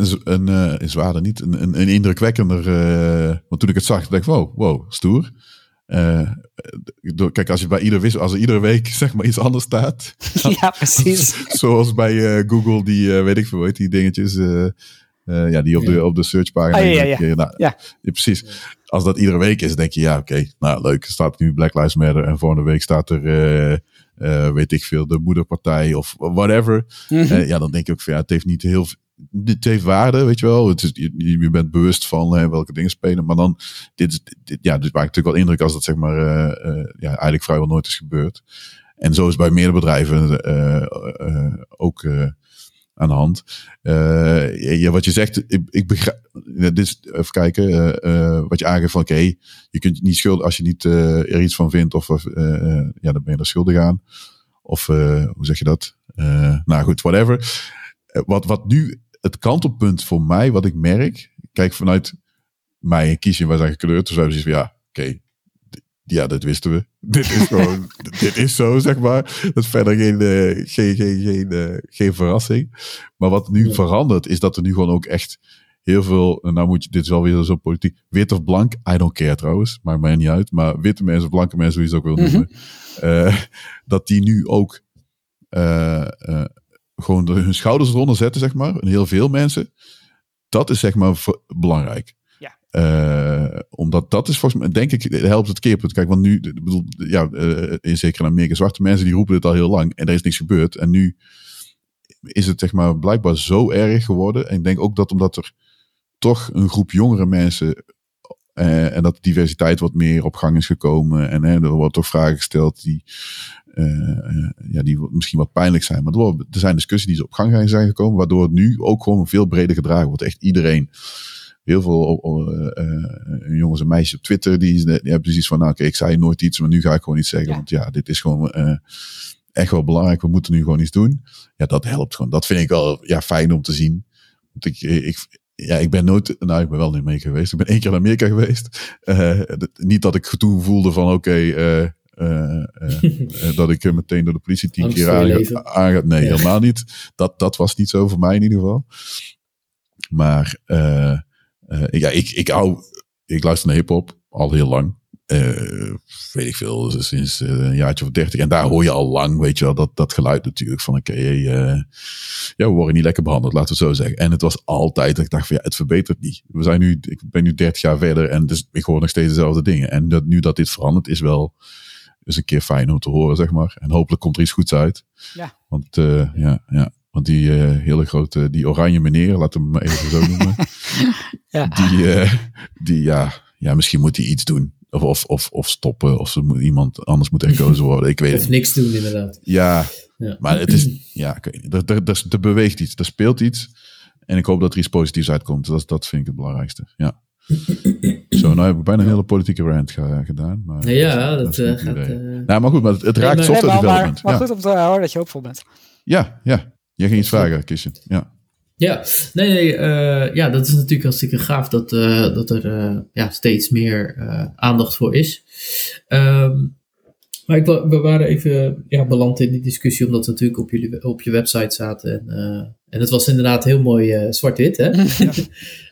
een, een, eh, niet een, een, een indrukwekkender. eh, want toen ik het zag, dacht ik, wow, wow, stoer. Eh, door- kijk, als je bij ieder wissel, als er iedere week zeg maar iets anders staat, ja, precies. zoals bij Google die, weet ik veel, weet die dingetjes, ja, die op, de, op de searchpagina. Ah, ja, ja, nou, Ja. precies. Als dat iedere week is, denk je, ja, oké, nou leuk, staat nu Black Lives Matter en volgende week staat er, weet ik veel, de moederpartij of whatever. Mhm. Ja, dan denk ik ook van ja, het heeft niet heel dit heeft waarde, weet je wel. Het is, je, bent bewust van welke dingen spelen. Maar dan, dit, dit, ja, dit maakt natuurlijk wel indruk als dat zeg maar, eh, eh, ja, eigenlijk vrijwel nooit is gebeurd. En zo is bij meerdere bedrijven eh, ook aan de hand. Ja, wat je zegt, ik, ik begrijp, dit even kijken, wat je aangeeft van oké, je kunt niet schuldig, als je niet er iets van vindt, of ja, dan ben je er schuldig aan. Of hoe zeg je dat? Nou goed, whatever. Wat, wat nu het kantelpunt voor mij, wat ik merk, kijk vanuit mij kies je, wij zijn gekleurd, dus wij hebben zoiets van ja, oké, ja, dat wisten we. Dit is gewoon, dit is zo, zeg maar. Dat is verder geen, eh, geen, geen, geen, eh, geen verrassing. Maar wat nu Ja. verandert, is dat er nu gewoon ook echt heel veel, en nou moet je, dit is alweer zo politiek, wit of blank, I don't care trouwens, maakt mij niet uit, maar witte mensen, blanke mensen, hoe je ze ook wil noemen, eh, dat die nu ook gewoon hun schouders eronder zetten, zeg maar, en heel veel mensen, dat is zeg maar belangrijk. Ja. Eh, omdat dat is volgens mij, denk ik, helpt het keerpunt. Kijk, want nu, bedoel, ja, eh, in zeker in Amerika, zwarte mensen die roepen dit al heel lang en er is niks gebeurd. En nu is het zeg maar blijkbaar zo erg geworden. En ik denk ook dat omdat er toch een groep jongere mensen eh, en dat de diversiteit wat meer op gang is gekomen. En hè, er worden toch vragen gesteld die, ja, die misschien wat pijnlijk zijn. Maar er, zijn discussies die op gang zijn gekomen. Waardoor het nu ook gewoon veel breder gedragen wordt. Echt iedereen. Heel veel eh, eh, jongens en meisjes op Twitter. Die, die hebben precies van, nou oké, ik zei nooit iets. Maar nu ga ik gewoon iets zeggen. Ja. Want ja, dit is gewoon eh, echt wel belangrijk. We moeten nu gewoon iets doen. Ja, dat helpt gewoon. Dat vind ik wel ja, fijn om te zien. Want ik, ik, ja, ik ben nooit, nou, ik ben wel niet mee geweest. Ik ben één keer naar Amerika geweest. Eh, dat- niet dat ik toen voelde van, oké, eh, eh, eh, eh, dat ik eh, meteen door de politie tien keer Nee, Ja. helemaal niet. Dat, dat was niet zo voor mij in ieder geval. Maar eh, eh, ja, ik, ik hou, ik luister naar hip-hop al heel lang. Eh, weet ik veel, sinds eh, een jaartje of dertig. En daar hoor je al lang, weet je wel, dat, dat geluid natuurlijk van oké, eh, ja, we worden niet lekker behandeld, laten we het zo zeggen. En het was altijd dat ik dacht van ja, het verbetert niet. We zijn nu, ik ben nu 30 jaar verder en dus ik hoor nog steeds dezelfde dingen. En dat, nu dat dit verandert is wel is een keer fijn om te horen, zeg maar. En hopelijk komt er iets goeds uit. Ja. Want eh, ja, ja, want die eh, hele grote, die oranje meneer, laten we hem maar even zo noemen. Ja. Die, eh, die ja, ja, misschien moet hij iets doen. Of, of, of, of stoppen, of ze moet, iemand anders moet herkozen worden. Ik weet het Of niks doen, inderdaad. Ja, Ja. maar het is, ja. Er, er, er, er beweegt iets, er speelt iets. En ik hoop dat er iets positiefs uitkomt. Dat, dat vind ik het belangrijkste. Ja. Zo, nou heb ik bijna een hele politieke rant ge- gedaan. Maar Ja, dat eh, het gaat... eh, nou, maar goed, maar het, het raakt software Nee, maar, maar, development. maar ja. goed om te horen dat je hoopvol bent. ja, ja. Jij ging iets vragen, Kistje. Ja. Ja, nee, nee eh, ja, dat is natuurlijk hartstikke gaaf dat, eh, dat er eh, ja, steeds meer eh, aandacht voor is. Ehm, maar ik, we waren even ja, beland in die discussie, omdat we natuurlijk op, jullie, op je website zaten. En, eh, en het was inderdaad heel mooi zwart-wit, hè? Eh,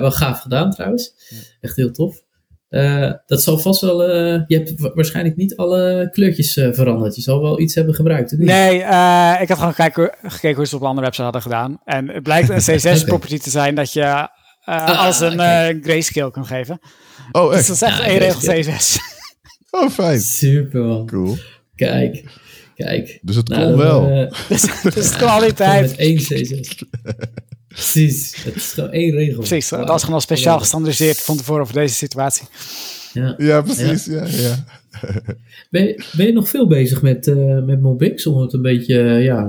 wel gaaf gedaan trouwens. Echt heel tof. Uh, dat zal vast wel. Uh, je hebt waarschijnlijk niet alle kleurtjes uh, veranderd. Je zal wel iets hebben gebruikt. Niet? Nee, ik had gewoon gekeken, gekeken hoe ze op andere websites hadden gedaan. En het blijkt een CSS-property okay. te zijn dat je ah, als een okay. grayscale kan geven. Oh, echt? Dus dat is echt ah, één regel CSS. Oh, fijn. Super man. Cool. Kijk, kijk. Dus het nou, kon wel. dus, dus kwaliteit. Met één CSS. Precies, het is gewoon één regel. Precies, dat was gewoon al speciaal gestandardiseerd van tevoren voor deze situatie. Ja, ja precies. Ja. Ja, Ben, je, ben je nog veel bezig met, uh, met Mobix om het een beetje uh, ja,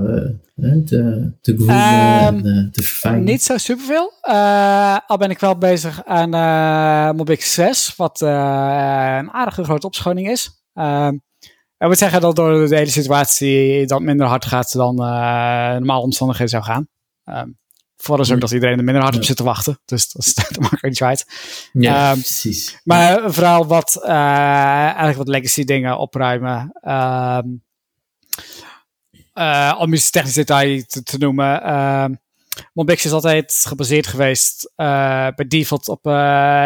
uh, te, te um, en te verfijnen? Niet zo superveel. al ben ik wel bezig aan Mobix 6, wat een aardige grote opschoning is. Ehm, ik moet zeggen dat door de hele situatie dat minder hard gaat dan normaal omstandigheden zou gaan. Um, Vooral is ook dat iedereen er minder hard op zit te wachten. Dus dat, is, dat maakt niet uit. Ja, um, precies. Maar vooral wat, uh, eigenlijk wat legacy dingen opruimen. Um, uh, om iets technisch detail te, te noemen. Uh, Monbix is altijd gebaseerd geweest uh, bij default op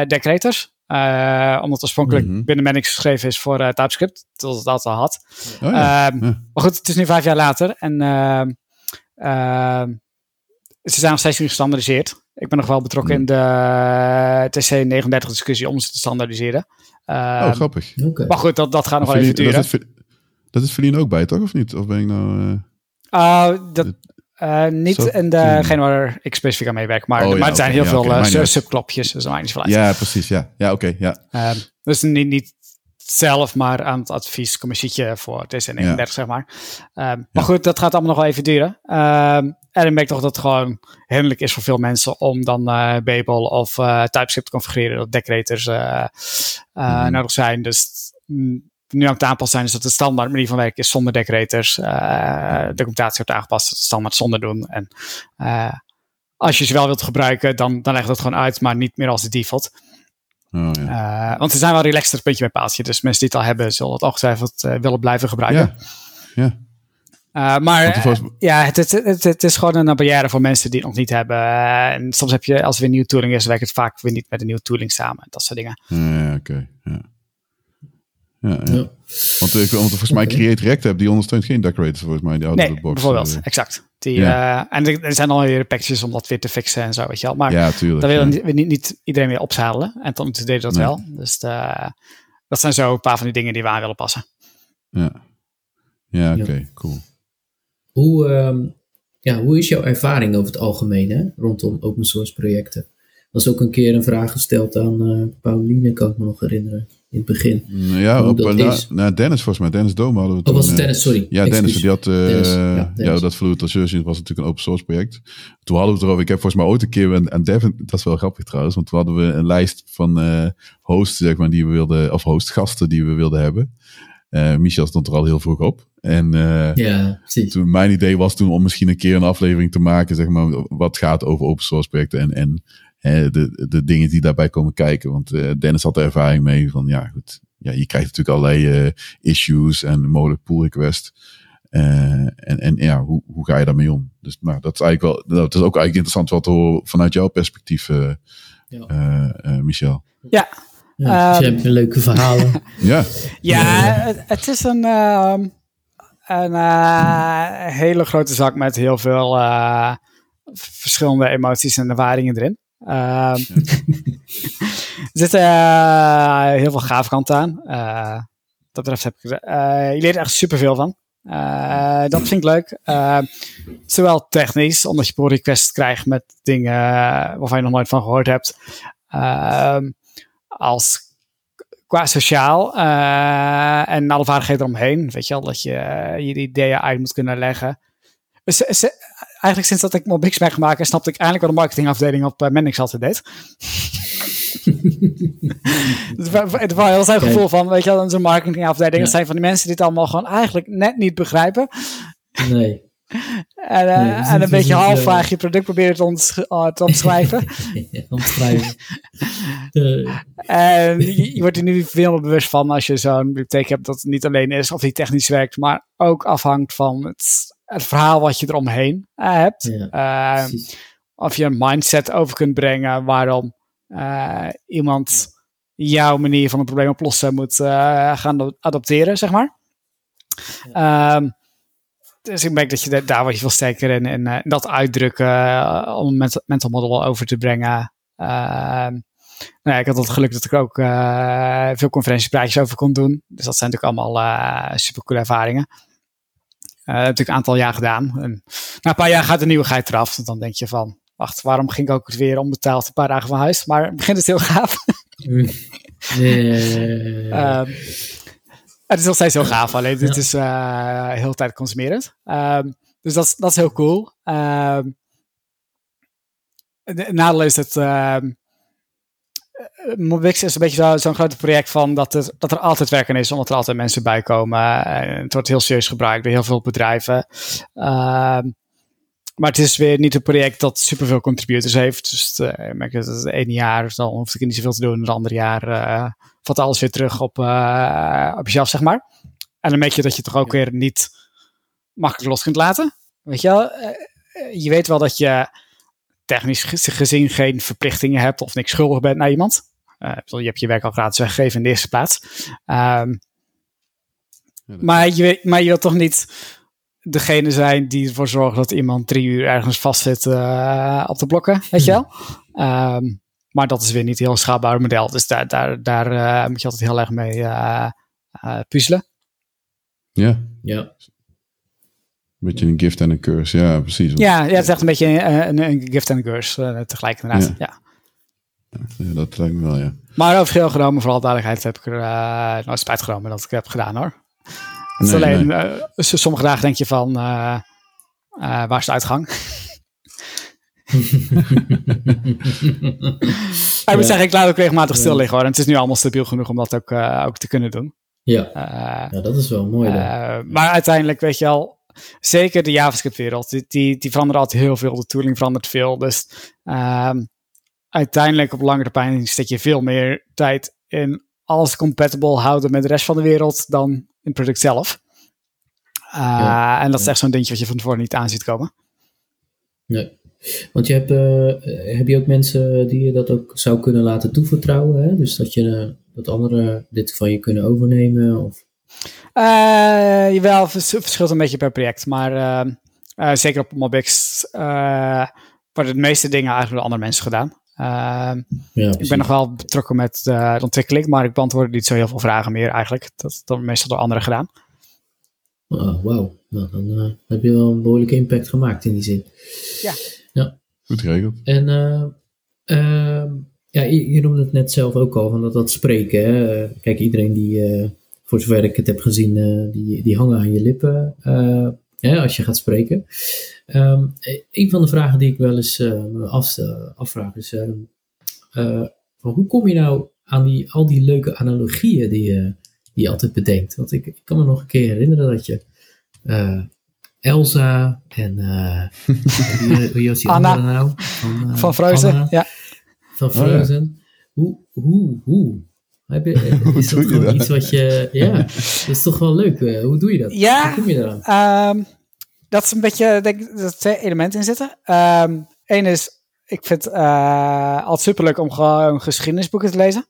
decorators. omdat het oorspronkelijk mm -hmm. binnen Manix geschreven is voor TypeScript. Dat het altijd al had. Oh, ja. um, ja. Maar goed, het is nu vijf jaar later. En ze zijn nog steeds niet gestandardiseerd. Ik ben nog wel betrokken in de eh, TC39 discussie om ze te standaardiseren. oh, um, grappig. Okay. Maar goed, dat, dat gaat nog wel even duren. Dat is, dat is Verlien ook bij, toch? Of niet? Of ben ik nou... Uh, uh, dat, uh, niet in degene waar ik specifiek aan meewerk. Maar, oh, ja, maar er zijn okay. heel ja, veel okay, subklopjes. Dus dat maakt niet veel uit. Ja, precies. Ja, ja oké. Okay, ja. Ehm, dus niet, niet zelf maar aan het adviescommissietje voor TC39, ja. zeg maar. Um, maar goed, dat gaat allemaal nog wel even duren. En ik merk toch dat het gewoon hinderlijk is voor veel mensen om dan uh, Babel of uh, TypeScript te configureren, dat decorators uh, mm. nodig zijn. Dus mm, nu aan het aanpassen zijn, is dat de standaard manier van werken is zonder decorators. de documentatie wordt aangepast, dat standaard zonder doen. En als je ze wel wilt gebruiken, dan, dan leg dat gewoon uit, maar niet meer als de default. Oh, ja. want ze zijn wel relaxter, puntje bij paaltje. Dus mensen die het al hebben, zullen het ongetwijfeld willen blijven gebruiken. Ja. ja. Uh, maar was... ja, het, het, het, het, is gewoon een barrière voor mensen die het nog niet hebben. Uh, en soms heb je, als er weer nieuwe tooling is, werkt het vaak weer niet met een nieuwe tooling samen. Dat soort dingen. Ja, oké. Ja. Ja, ja. ja. Want, ik, want volgens mij Create React hebben die ondersteunt geen decorators volgens mij. Die nee, box, bijvoorbeeld. Uh, exact. Die, ja. en er, zijn alweer patches om dat weer te fixen en zo, weet je wel. Maar ja, tuurlijk, dan wil ja. niet, niet, iedereen weer opzadelen. En dan deed dat nee. wel. Dus de, dat zijn zo een paar van die dingen die we aan willen passen. Ja, ja oké, okay, cool. Hoe, um, ja, hoe is jouw ervaring over het algemeen hè, rondom open source projecten? Was ook een keer een vraag gesteld aan uh, Pauline, kan ik me nog herinneren, in het begin. Ja, op, na, na, nou, Dennis volgens mij, Dennis Dome hadden we toen. Oh, was het Dennis, sorry. Ja, Dennis, die had, uh, Dennis, ja, Dennis. ja, dat Fluid Assertion was natuurlijk een open source project. Toen hadden we het erover, ik heb volgens mij ooit een keer, en, en Devin, dat is wel grappig trouwens, want toen hadden we een lijst van uh, hosts, zeg maar, die we wilden, of hostgasten die we wilden hebben. Uh, Michel stond er al heel vroeg op. En uh, ja, toen mijn idee was toen om misschien een keer een aflevering te maken, zeg maar, wat gaat over open source projecten en, en uh, de, de dingen die daarbij komen kijken. Want uh, Dennis had er ervaring mee van, ja goed, ja, je krijgt natuurlijk allerlei issues en mogelijk pull request. en, en ja, hoe, hoe ga je daarmee om? Dus maar dat is eigenlijk wel, dat is ook eigenlijk interessant wat te horen vanuit jouw perspectief, ja. Michel. Ja, ja, um, je hebt leuke verhalen. ja. Ja, het, het, is een, uh, een uh, hele grote zak met heel veel uh, verschillende emoties en ervaringen erin. er zitten heel veel gaaf kant aan. dat betreft heb ik je leert echt superveel van. dat vind ik leuk. zowel technisch, omdat je pull requests krijgt met dingen waarvan je nog nooit van gehoord hebt. Ehm, als qua sociaal uh, en alle vaardigheden eromheen. Weet je al, dat je uh, je ideeën uit moet kunnen leggen. Dus, eigenlijk sinds dat ik Mobix ben gemaakt, snapte ik eindelijk wat de marketingafdeling op uh, Mendix altijd deed. het was heel zijn gevoel van, weet je wel, zo'n marketingafdeling. Ja. Dat zijn van die mensen die het allemaal gewoon eigenlijk net niet begrijpen. Nee. En, uh, nee, en een beetje halfvaag je product proberen te, uh, te omschrijven. omschrijven. en je, je, wordt er nu veel meer bewust van als je zo'n bibliotheek hebt dat het niet alleen is of die technisch werkt, maar ook afhangt van het, het verhaal wat je eromheen uh, hebt. Ja, of je een mindset over kunt brengen waarom iemand jouw manier van een probleem oplossen moet gaan adopteren, zeg maar. Ehm, dus ik merk dat je daar wat je veel sterker in, en dat uitdrukken om een mental model over te brengen. Ehm, nou ja, ik had het geluk dat ik ook uh, veel conferentiepraatjes over kon doen. Dus dat zijn natuurlijk allemaal uh, eh, super coole ervaringen. Uh, heb natuurlijk een aantal jaar gedaan. En na een paar jaar gaat de nieuwigheid eraf. Dan denk je van, wacht, waarom ging ik ook weer onbetaald een paar dagen van huis? Maar het begint het heel gaaf. uh, het is nog steeds heel gaaf, alleen het is uh, heel tijd consumerend. Uh, dus dat, dat is heel cool. Het nadeel is dat eh, Mobix is een beetje zo'n groot project van dat, het, dat er altijd werken is, omdat er altijd mensen bij komen. En het wordt heel serieus gebruikt door heel veel bedrijven. Ehm, maar het is weer niet een project dat superveel contributors heeft. Dus uh, ik merk dat het ene jaar dan hoef ik niet zoveel te doen. Het andere jaar uh, valt alles weer terug op, uh, op jezelf, zeg maar. En dan merk je dat je toch ook weer niet makkelijk los kunt laten. Weet je wel? je weet wel dat je technisch gezien geen verplichtingen hebt of niks schuldig bent naar iemand. Je hebt je werk al gratis weggegeven in de eerste plaats. Um, maar, je, maar je wilt toch niet degene zijn die ervoor zorgt dat iemand drie uur ergens vastzit uh, op de blokken, weet je wel? Um, maar dat is weer niet een heel schaalbaar model. Dus daar, daar, daar uh, moet je altijd heel erg mee puzzelen. Ja. Ja beetje een gift en een curse, ja, precies. Ja, ja, het is echt een beetje een, een gift en een curse uh, tegelijk inderdaad, ja. ja. dat lijkt me wel, ja. Maar over heel genomen, vooral duidelijkheid, heb ik er uh, nooit spijt genomen dat ik heb gedaan hoor. Het is alleen, nee. Uh, sommige dagen denk je van, uh, waar is de uitgang? ik moet zeggen, ik laat ook regelmatig stil liggen hoor. En het is nu allemaal stabiel genoeg om dat ook, ook te kunnen doen. Ja. ja, dat is wel mooi. maar uiteindelijk, weet je al, zeker de JavaScript-wereld, die, die, die verandert altijd heel veel. De tooling verandert veel. Dus um, uiteindelijk op langere termijn steek je veel meer tijd in alles compatible houden met de rest van de wereld dan het product zelf. Uh, ja, en dat is echt zo'n dingetje wat je van tevoren niet aan ziet komen. Nee. Want je hebt, uh, heb je ook mensen die je dat ook zou kunnen laten toevertrouwen? Hè? Dus dat, je, dat anderen dit van je kunnen overnemen? Of jawel, verschilt een beetje per project. Maar zeker op Mobix worden de meeste dingen eigenlijk door andere mensen gedaan. Ja, ik ben nog wel betrokken met de ontwikkeling, maar ik beantwoord niet zo heel veel vragen meer eigenlijk. Dat wordt meestal door anderen gedaan. Oh, wauw. Nou, dan heb je wel een behoorlijke impact gemaakt in die zin. Ja. ja. Goed geregeld. En ehm, ja, je, je, noemde het net zelf ook al, van dat, dat spreken. Hè? Kijk, iedereen die voor zover ik het heb gezien, uh, die, die hangen aan je lippen uh, als je gaat spreken. Um, een van de vragen die ik wel eens uh, af, afvraag is, hoe kom je nou aan die, al die leuke analogieën die, je, die je altijd bedenkt? Want ik, ik kan me nog een keer herinneren dat je Elsa en was die Anna. nou? Van, van Frozen, ja. Van. Oh, ja. Hoe, hoe, hoe heb je, is dat gewoon iets wat je... Ja, dat is toch wel leuk. Eh, hoe doe je dat? Ja, Hoe kom je eraan? Um, dat is een beetje... denk dat er twee elementen in zitten. Um, Eén is, ik vind het uh, altijd superleuk om gewoon geschiedenisboeken te lezen.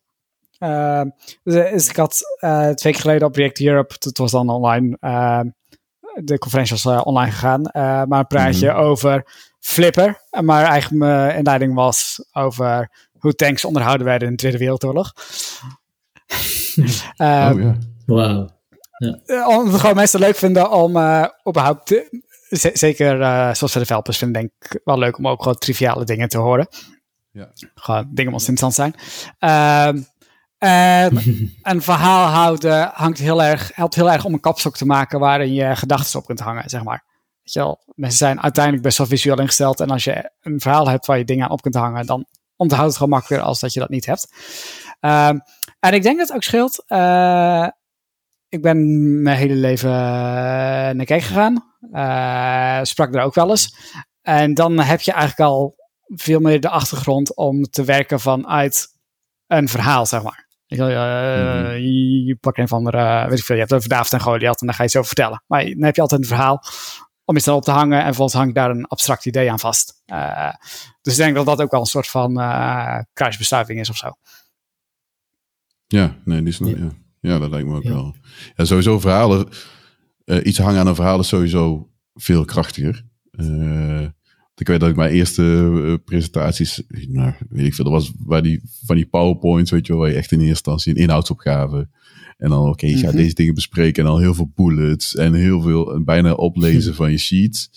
Uh, dus ik had uh, twee keer geleden op React Europe, dat was dan online, uh, de conferentie was online gegaan, maar een praatje mm -hmm. over Flipper. Maar eigenlijk mijn inleiding was over hoe tanks onderhouden werden in de Tweede Wereldoorlog. uh, oh, ja. Wauw. Ja. Eh, om het gewoon mensen leuk vinden om uh, überhaupt, zeker uh, zoals de developers vinden, denk ik wel leuk om ook gewoon triviale dingen te horen. Ja. Gewoon dingen om interessant zijn. Uh, en een verhaal houden hangt heel erg, helpt heel erg om een kapstok te maken waarin je gedachten op kunt hangen, zeg maar. Weet je wel, mensen zijn uiteindelijk best wel visueel ingesteld en als je een verhaal hebt waar je dingen aan op kunt hangen, dan onthoudt het gewoon makkelijker als dat je dat niet hebt. Uh, en ik denk dat het ook scheelt. Uh, ik ben mijn hele leven naar kijk gegaan. Uh, sprak er ook wel eens. En dan heb je eigenlijk al veel meer de achtergrond om te werken vanuit een verhaal, zeg maar. Je, uh, mm -hmm. je pakt een van de, weet ik veel, je hebt over David en Goliath en dan ga je zo vertellen. Maar dan heb je altijd een verhaal om iets erop te hangen en vervolgens hang je daar een abstract idee aan vast. Uh, dus ik denk dat dat ook wel een soort van uh, kruisbestuiving is of zo. Ja, nee, die snap Ja. ja. Ja. dat lijkt me ook Ja. wel. Ja, sowieso verhalen. eh, iets hangen aan een verhaal is sowieso veel krachtiger. Eh, ik weet dat ik mijn eerste eh, presentaties, nou, weet ik veel, dat was bij die, van die powerpoints, weet je wel, waar je echt in eerste instantie een inhoudsopgave. En dan, oké, je gaat Mhm. deze dingen bespreken en dan heel veel bullets en heel veel, en bijna oplezen van je sheets.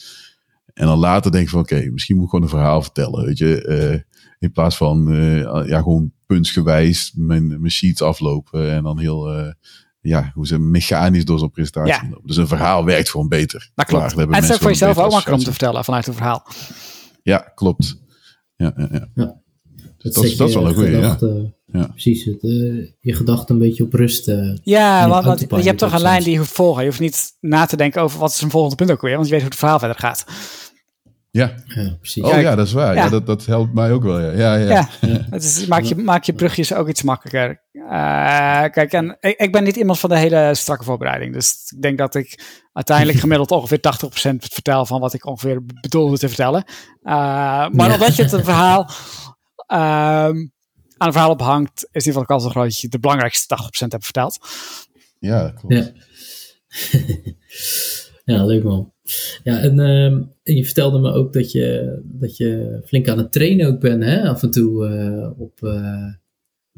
En dan later denk je van, oké, misschien moet ik gewoon een verhaal vertellen, weet je. In plaats van, ja, gewoon puntsgewijs mijn, mijn sheets aflopen en dan heel, eh, ja, hoe ze mechanisch door zo'n presentatie Ja. lopen. Dus een verhaal werkt gewoon beter. Dat klopt. En het is ook voor jezelf ook makkelijk om te vertellen vanuit een verhaal. Ja, klopt. Ja, ja, ja. Ja. Dat, is- dat is wel een goeie, ja. Precies, het, eh, je gedachten een beetje op rust. eh, Ja, want, want je hebt toch een lijn die je hoeft volgen. Je hoeft niet na te denken over wat is een volgende punt ook weer, want je weet hoe het verhaal verder gaat. Ja. ja, precies. Oh Kijk, ja, dat is waar. Ja. ja. dat, dat helpt mij ook wel. Ja, ja, ja. Ja, het is, maak, je, maak je brugjes ook iets makkelijker. Eh, kijk, en ik, ik ben niet iemand van de hele strakke voorbereiding. Dus ik denk dat ik uiteindelijk gemiddeld ongeveer 80% vertel van wat ik ongeveer bedoelde te vertellen. Eh, maar Ja. omdat je het een verhaal ehm, aan een verhaal ophangt, is in ieder geval de kans groot dat je de belangrijkste 80% hebt verteld. Ja, klopt. Ja. ja, leuk man. Ja, en, ehm, en je vertelde me ook dat je, dat je flink aan het trainen ook bent, hè? Af en toe eh, op, eh,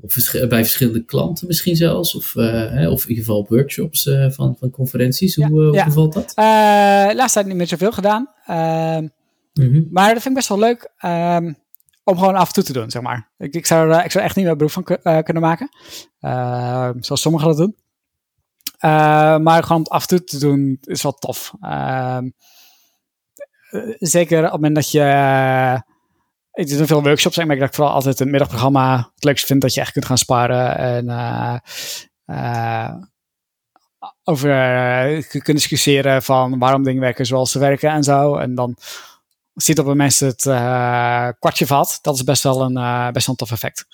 op bij verschillende klanten misschien zelfs. Of, eh, hè, of in ieder geval op workshops van, van conferenties. Hoe, Ja, hoe ja. bevalt dat? Laatst tijd niet meer zoveel gedaan. Ehm, Mhm. Maar dat vind ik best wel leuk ehm, om gewoon af en toe te doen, zeg maar. Ik, ik, zou, ik zou echt niet meer beroep van ku- kunnen maken. Zoals sommigen dat doen. Eh, maar gewoon om het af en toe te doen is wel tof. Ehm, eh, zeker op het moment dat je... eh, ik doe veel workshops en ik dat ik vooral altijd een middagprogramma het leukste vind dat je echt kunt gaan sparen en over kunnen discussiëren van waarom dingen werken zoals ze werken en zo. En dan ziet op een mensen het kwartje valt. Dat is best wel een, eh, best wel een tof effect.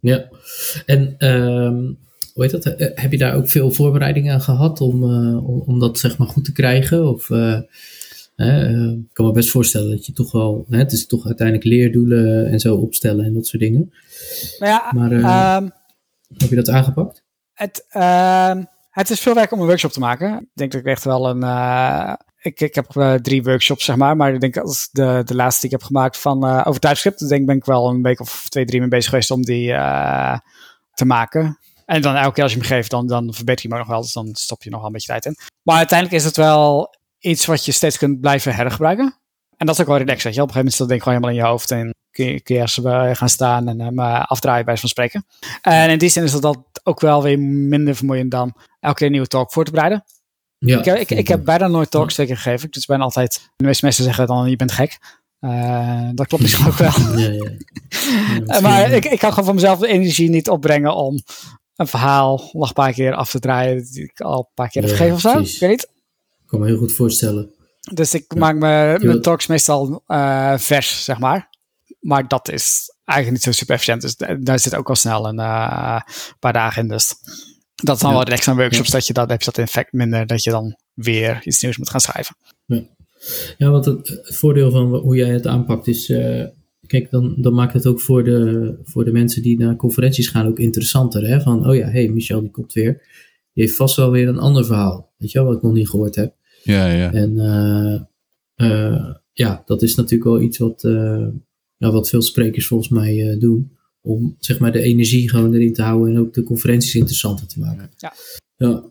Ja, en ehm, hoe heet dat? Eh, Heb je daar ook veel voorbereiding aan gehad om, eh, om, om dat zeg maar goed te krijgen? Of, eh, ik kan me best voorstellen dat je toch wel, hè, het is toch uiteindelijk leerdoelen en zo opstellen en dat soort dingen. Nou ja, Maar eh, ehm, heb je dat aangepakt? het, ehm, het is veel werk om een workshop te maken. Ik denk dat ik echt wel een... ik, ik heb drie workshops, zeg maar. Maar ik denk als de, de laatste die ik heb gemaakt van over TypeScript... denk ben ik wel een week of twee, drie mee bezig geweest om die te maken. En dan elke keer als je hem geeft, dan, dan verbeter je hem ook nog wel. Dus dan stop je nog wel een beetje tijd in. Maar uiteindelijk is het wel iets wat je steeds kunt blijven hergebruiken. En dat is ook wel relaxed, weet je. Op een gegeven moment is dat gewoon helemaal in je hoofd. En kun je, kun je gaan staan en hem eh, afdraaien bij van spreken. En in die zin is dat, dat ook wel weer minder vermoeiend dan elke keer een nieuwe talk voor te bereiden. Ja, ik, heb- ik, ik heb bijna nooit talks twee keer gegeven. Dus bijna altijd, de meeste mensen zeggen dan, je bent gek. Eh, dat klopt misschien ook wel. Ja, ja. Maar ik, ik kan gewoon van mezelf de energie niet opbrengen om een verhaal nog een paar keer af te draaien. Die ik al een paar keer heb Ja, gegeven of zo. precies. Ik weet niet. ik kan me heel goed voorstellen. Dus ik maak me, mijn talks meestal eh, vers, zeg maar. Maar dat is eigenlijk niet zo super efficiënt. Dus da- daar zit ook al snel een eh, paar dagen in. Dus dat is dan Ja. wel relaxed aan workshops. Dat je dat heb je dat effect minder. Dat je dan weer iets nieuws moet gaan schrijven. Ja, want het, voordeel van hoe jij het aanpakt is. eh, kijk, dan, dan maakt het ook voor de, voor de mensen die naar conferenties gaan ook interessanter. Hè? Van, oh ja, hey, Michel die komt weer. Die heeft vast wel weer een ander verhaal. Weet je wel, wat ik nog niet gehoord heb. Ja, ja. En eh, eh, ja, dat is natuurlijk wel iets wat, eh, nou, wat veel sprekers volgens mij eh, doen. Om zeg maar de energie gewoon erin te houden en ook de conferenties interessanter te maken. Ja. ja.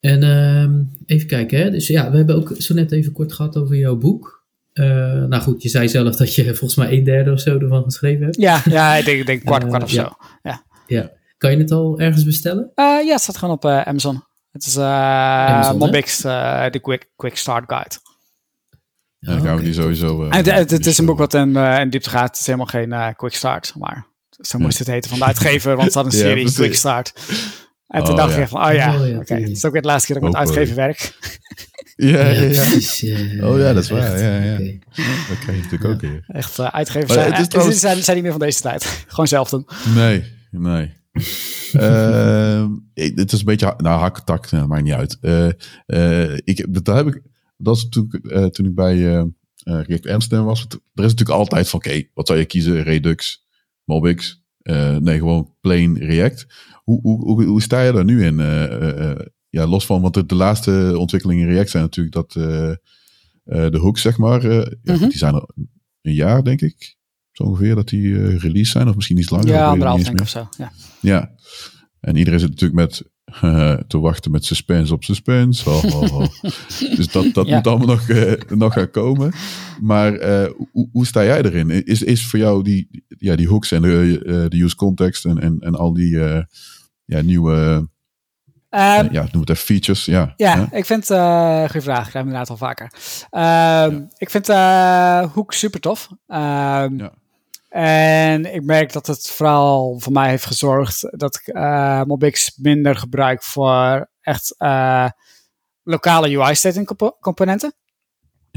En ehm, even kijken, hè. Dus ja, we hebben ook zo net even kort gehad over jouw boek. Eh, nou goed, je zei zelf dat je volgens mij een derde of zo ervan geschreven hebt. Ja, ja ik denk, ik denk kwart, Eh, kwart of ja. zo. Ja. Ja. Kan je het al ergens bestellen? Eh, ja, het staat gewoon op eh, Amazon. Het is eh Amazon, hè? Mobix, eh, de quick, quick Start Guide. Ja, dan gaan we oké. die sowieso... En het, het, het is een boek wat in, eh, in diepte gaat. Het is helemaal geen quick start, maar zo moest het heten van de uitgever, want het had een serie quick start. En toen Oh, dacht ja. ik echt van, oh ja, Oh, ja, oké. Het is ook weer de laatste keer dat ik met uitgever werk. Ja, ja, ja. precies, eh, Oh ja, dat is waar, echt. ja, ja. Oké. Dat krijg je natuurlijk ook weer. Echt, uh, uitgevers zijn, het is eh, trouwens- zijn, zijn niet meer van deze tijd. Gewoon zelf doen. Nee, nee. Ehm, ik- het is een beetje, nou, hakketak, nou, maakt niet uit. Eh, eh, ik, dat heb ik, dat is natuurlijk, eh, toen ik bij eh eh, Rick Amsterdam was, het- er is natuurlijk altijd van, oké, wat zou je kiezen? Redux, Mobix. nee, gewoon plain React. Hoe, hoe, hoe, hoe sta je daar nu in? Ja, los van, want de, de, laatste ontwikkelingen in React zijn natuurlijk dat de hooks, zeg maar, ja, mhm. die zijn er een jaar, denk ik. Zo ongeveer dat die release zijn, of misschien iets langer. Ja, anderhalf denk ik of zo. Ja. ja, en iedereen zit natuurlijk met te wachten met suspense op suspense. Oh, oh, oh. dus dat, dat moet allemaal nog, uh, nog gaan komen. Maar uh, hoe, hoe, sta jij erin? Is, is voor jou die, ja, die hooks en de, uh, de use context en, en, en al die ja, nieuwe Um, ja, noem het even features. Ja, ja ik vind uh, goede vraag. Ik krijg inderdaad al vaker. Uh, Ik vind uh, Hoek super tof. Ehm, ja. En ik merk dat het vooral voor mij heeft gezorgd dat ik uh, Mobix minder gebruik voor echt lokale UI-setting componenten.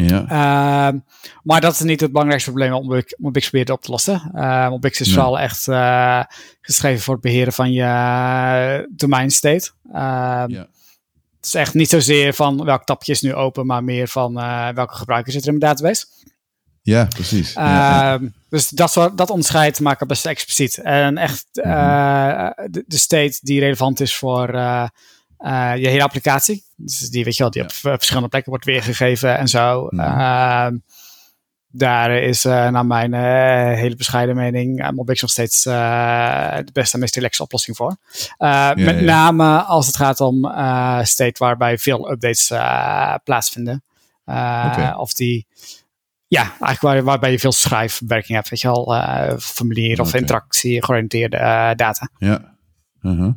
Ja. Uh, maar dat is niet het belangrijkste probleem om Mobix proberen op te lossen. Uh, Mobix is nee. vooral echt uh, geschreven voor het beheren van je domain state. Ehm, ja. Het is echt niet zozeer van welk tapje is nu open, maar meer van welke gebruiker zit er in mijn database. Ja, precies. Dus dat, soort, dat onderscheid maken best expliciet. En echt uh, de, de, state die relevant is voor uh, je hele applicatie. Dus die, weet je wel, die op verschillende plekken wordt weergegeven en zo. -hmm. daar is naar mijn hele bescheiden mening Mobix nog steeds de beste en meest relaxe oplossing voor. Ja, met name als het gaat om state waarbij veel updates plaatsvinden. Okay. Of die ja, eigenlijk waar, waarbij je veel schrijfwerking hebt, weet je al, uh, formulier of interactie georiënteerde uh, data. Ja. Uh -huh.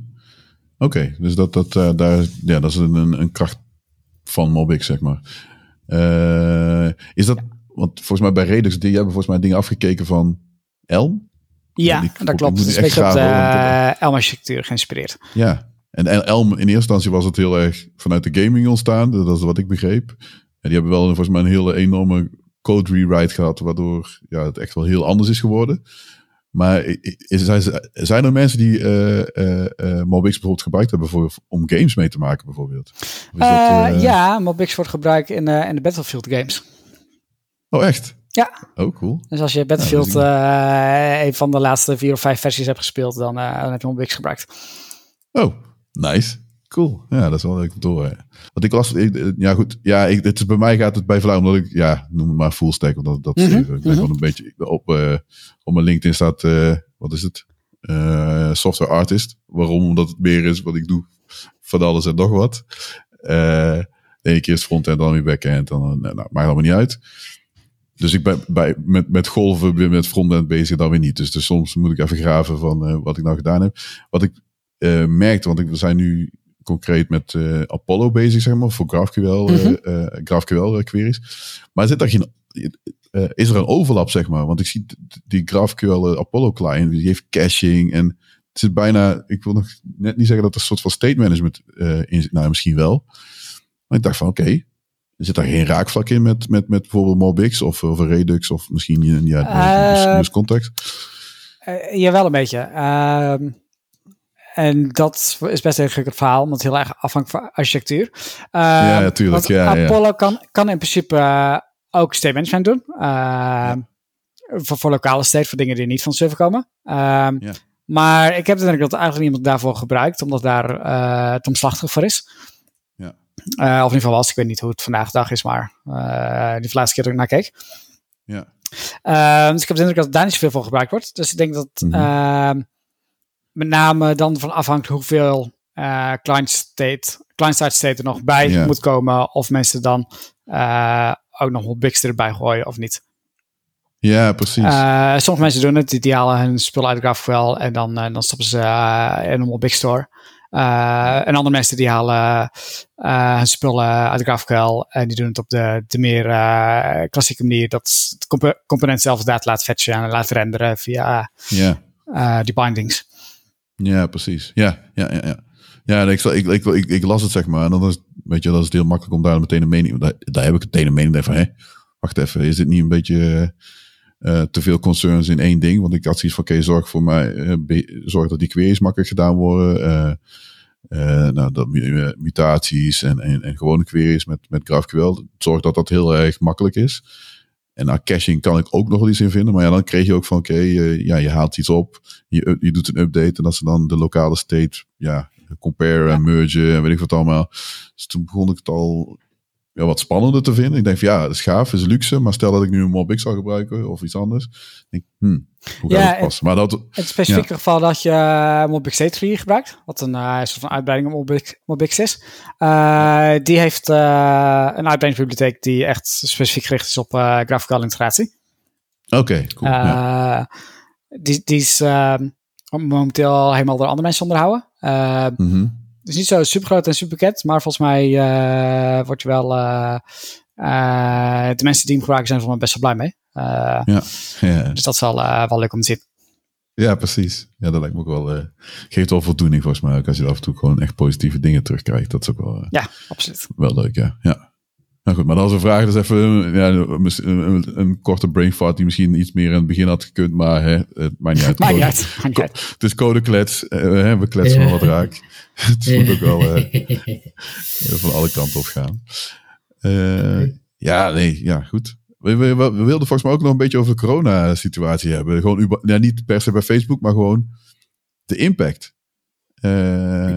Oké, dus dat, dat, uh, daar, ja, dat is een, een kracht van Mobix, zeg maar. is dat, want volgens mij bij Redux, die hebben volgens mij dingen afgekeken van Elm? Ja, die, dat klopt. Het is een beetje op de Elm-architectuur geïnspireerd. Ja, en Elm in eerste instantie was het heel erg vanuit de gaming ontstaan, dat is wat ik begreep. En die hebben wel volgens mij een hele enorme code rewrite gehad, waardoor ja, het echt wel heel anders is geworden. Maar is, zijn er mensen die uh, Mobix bijvoorbeeld gebruikt hebben voor, om games mee te maken, bijvoorbeeld? Dat, ja, Mobix wordt gebruikt in, in de Battlefield games. Oh, echt? Ja. Oh, cool. Dus als je Battlefield ja, een van de laatste vier of vijf versies hebt gespeeld, dan, dan heb je Mobix gebruikt. Oh, nice. Cool. Ja, dat is wel leuk om te horen. Want ik las, ja goed, ja, ik, het is, bij mij gaat het bij Vlaam omdat ik, ja, noem het maar full stack, omdat dat, dat mm -hmm. ik ben gewoon een beetje op, uh, op mijn LinkedIn staat, uh, wat is het? Uh, software artist. Waarom? Omdat het meer is wat ik doe van alles en nog wat. de ene keer is frontend, dan weer backend, dan, nou, maakt allemaal niet uit. Dus ik ben bij, met, met golven weer met frontend bezig, dan weer niet. Dus, dus soms moet ik even graven van wat ik nou gedaan heb. Wat ik merkte, want ik, we zijn nu concreet met uh, Apollo bezig, zeg maar, voor GraphQL, mm -hmm. uh, GraphQL queries. Maar zit daar geen, is er een overlap, zeg maar? Want ik zie die GraphQL Apollo client, die heeft caching en het zit bijna, ik wil nog net niet zeggen dat er een soort van state management in zit. Nou, misschien wel. Maar ik dacht van, oké, okay, zit daar geen raakvlak in met, met, met bijvoorbeeld Mobix of, of Redux of misschien ja, uh, context? Uh, ja, wel een beetje. Uh, en dat is best een ingewikkeld verhaal, want het heel erg afhangt van architectuur. Uh, ja, natuurlijk. Ja, Apollo ja. Kan, kan in principe uh, ook state management doen. Uh, ja. voor, voor, lokale state, voor dingen die niet van server komen. Ehm. Maar ik heb het dat eigenlijk niemand daarvoor gebruikt, omdat daar uh, het omslachtig voor is. Ja. of in ieder geval was, ik weet niet hoe het vandaag de dag is, maar die laatste keer dat ik naar keek. Ja. Ehm, dus ik heb de indruk dat daar niet zoveel voor gebruikt wordt. Dus ik denk dat mm -hmm met name dan van afhangt hoeveel uh, client state, client side state er nog bij yeah. moet komen. Of mensen dan uh, ook nog wat Bix erbij gooien of niet. Ja, precies. Uh, sommige mensen doen het, die halen hun spullen uit GraphQL en dan, dan stoppen ze in een Big Store. en andere mensen die halen hun spullen uit GraphQL en die doen het op de, de meer klassieke manier. Dat het comp component zelf inderdaad laat fetchen en laat renderen via yeah. die bindings. Ja, precies. Ja, ja, ja. ja. Ja, ik, ik, ik, ik, las het zeg maar. En dan is, weet je, dat is heel makkelijk om daar meteen een mening... Daar, heb ik meteen een mening van, hé, wacht even, is dit niet een beetje uh, te veel concerns in één ding? Want ik had zoiets van, oké, zorg voor mij, uh, zorg dat die queries makkelijk gedaan worden. Uh, nou, dat mutaties en, en, en gewone queries met, met GraphQL. Zorg dat dat heel erg makkelijk is. En nou, caching kan ik ook nog wel iets in vinden. Maar ja, dan kreeg je ook van, oké, eh, ja, je haalt iets op. Je, je doet een update. En dat ze dan de lokale state, ja, compare en merge en weet ik wat allemaal. Dus toen begon ik het al ja, wat spannender te vinden. Ik denk van, ja, dat is gaaf, is luxe. Maar stel dat ik nu een MobX zal gebruiken of iets anders. denk, hmm, hoe gaat Ja, het passen? Maar dat, Het specifieke geval dat je uh, Mobix 3 gebruikt, wat een uh, soort van uitbreiding op Mobix, Mobix is. Uh, die heeft een uitbreidingsbibliotheek die echt specifiek gericht is op graficale integratie. Oké, cool. Ja. Die, die is momenteel helemaal door andere mensen onderhouden. Mm -hmm. Het is niet zo super groot en super bekend, maar volgens mij uh, word je wel. Uh, uh, de mensen die hem gebruiken zijn er best wel blij mee. ja. ja. Dus dat is wel, wel leuk om te zien. Ja, precies. Ja, dat lijkt me ook wel. geeft wel voldoening volgens mij ook als je af en toe gewoon echt positieve dingen terugkrijgt. Dat is ook wel. ja, absoluut. Wel leuk, ja. ja. Nou goed, maar dan is een vraag, dus even ja, een, een, korte brain fart die misschien iets meer in het begin had gekund, maar hè, het maakt niet uit. Maakt niet uit. Maakt niet uit. Het is codeklets, uh, we kletsen wel wat raak. het moet ook wel uh, van alle kanten op gaan. Uh, ja, nee, ja, goed. We, we, we, wilden volgens mij ook nog een beetje over de corona-situatie hebben. Gewoon, ja, niet per se bij Facebook, maar gewoon de impact. Uh,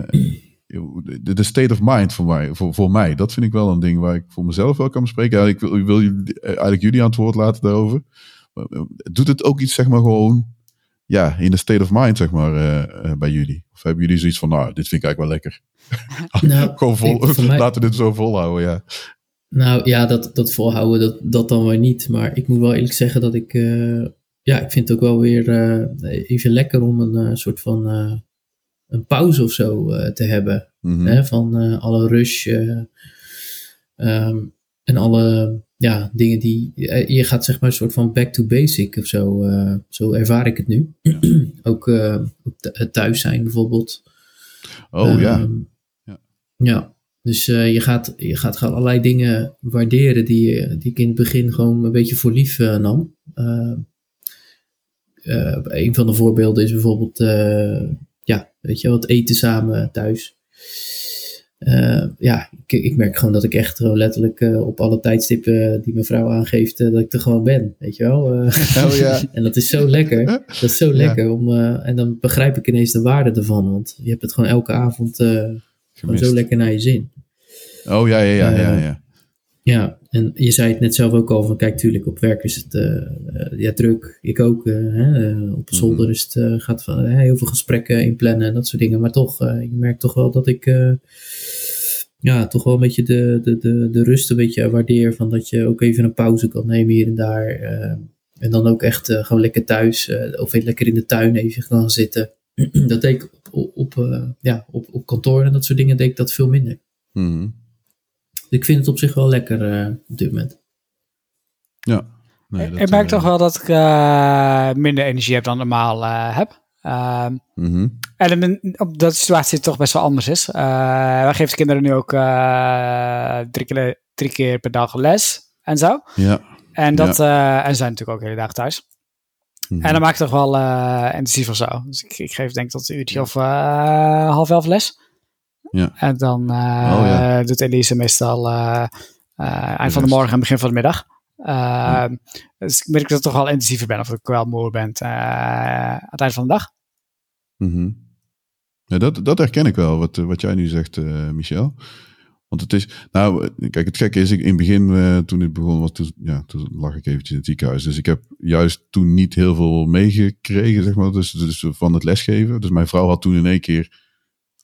de, state of mind voor mij, voor, voor mij, dat vind ik wel een ding waar ik voor mezelf wel kan bespreken. Ja, ik wil, ik wil jullie, eigenlijk jullie aan het woord laten daarover. Doet het ook iets, zeg maar, gewoon ja, in de state of mind, zeg maar, uh, uh, bij jullie? Of hebben jullie zoiets van, nou, dit vind ik eigenlijk wel lekker. Nou, gewoon vol, ik, mij... laten we dit zo volhouden, ja. Nou ja, dat, dat volhouden, dat, dat dan weer niet. Maar ik moet wel eerlijk zeggen dat ik, uh, ja, ik vind het ook wel weer even lekker om een soort van een pauze of zo uh, te hebben. Mhm. Hè, van uh, alle rush uh, um, en alle ja, dingen die. je gaat zeg maar een soort van back to basic of zo. zo ervaar ik het nu. Ja. ook het thuis zijn bijvoorbeeld. Oh um, ja. ja. Ja. Dus je, gaat, je gaat gewoon allerlei dingen waarderen die, die ik in het begin gewoon een beetje voor lief nam. een van de voorbeelden is bijvoorbeeld ja, weet je, wat eten samen thuis. Uh, ja, ik, ik, merk gewoon dat ik echt gewoon letterlijk uh, op alle tijdstippen die mijn vrouw aangeeft, uh, dat ik er gewoon ben, weet je wel. oh, ja. en dat is zo lekker. Dat is zo lekker. Ja. Om, en dan begrijp ik ineens de waarde ervan, want je hebt het gewoon elke avond gewoon zo lekker naar je zin. Oh ja, ja, ja, ja. ja. Ja, en je zei het net zelf ook al van, kijk, tuurlijk, op werk is het uh, ja, druk. Ik ook. Uh, hè, op zolder is het, uh, gaat van, heel veel gesprekken inplannen en dat soort dingen. Maar toch, je merkt toch wel dat ik ja, toch wel een beetje de, de, de, de rust een beetje waardeer. Van dat je ook even een pauze kan nemen hier en daar. en dan ook echt gewoon lekker thuis of lekker in de tuin even gaan zitten. dat deed ik op, op, ja, op, op kantoor en dat soort dingen deed ik dat veel minder. Mm. Ik vind het op zich wel lekker uh, op dit moment. Ja. Nee, ik merk uh, toch wel dat ik uh, minder energie heb dan normaal uh, heb. Mm -hmm. En op dat situatie toch best wel anders is. wij geven de kinderen nu ook drie, keer, drie keer per dag les en zo. Ja. En, dat, ja. en ze zijn natuurlijk ook de hele dag thuis. Mm -hmm. En dan maak ik toch wel intensief of zo. Dus ik, ik geef denk ik tot een uurtje of half elf les. Ja. En dan uh, oh, ja. doet Elise meestal uh, uh, eind van de morgen en begin van de middag. Ja. Dus ik merk dat ik toch wel intensiever ben of ik wel moe ben aan het eind van de dag. Mm -hmm. ja, dat, dat herken ik wel, wat, wat jij nu zegt, Michel. Want het is, nou, kijk, het gekke is, ik, in het begin, uh, toen het begon, was, toen, ja, toen lag ik eventjes in het ziekenhuis. Dus ik heb juist toen niet heel veel meegekregen, zeg maar, dus, dus van het lesgeven. Dus mijn vrouw had toen in één keer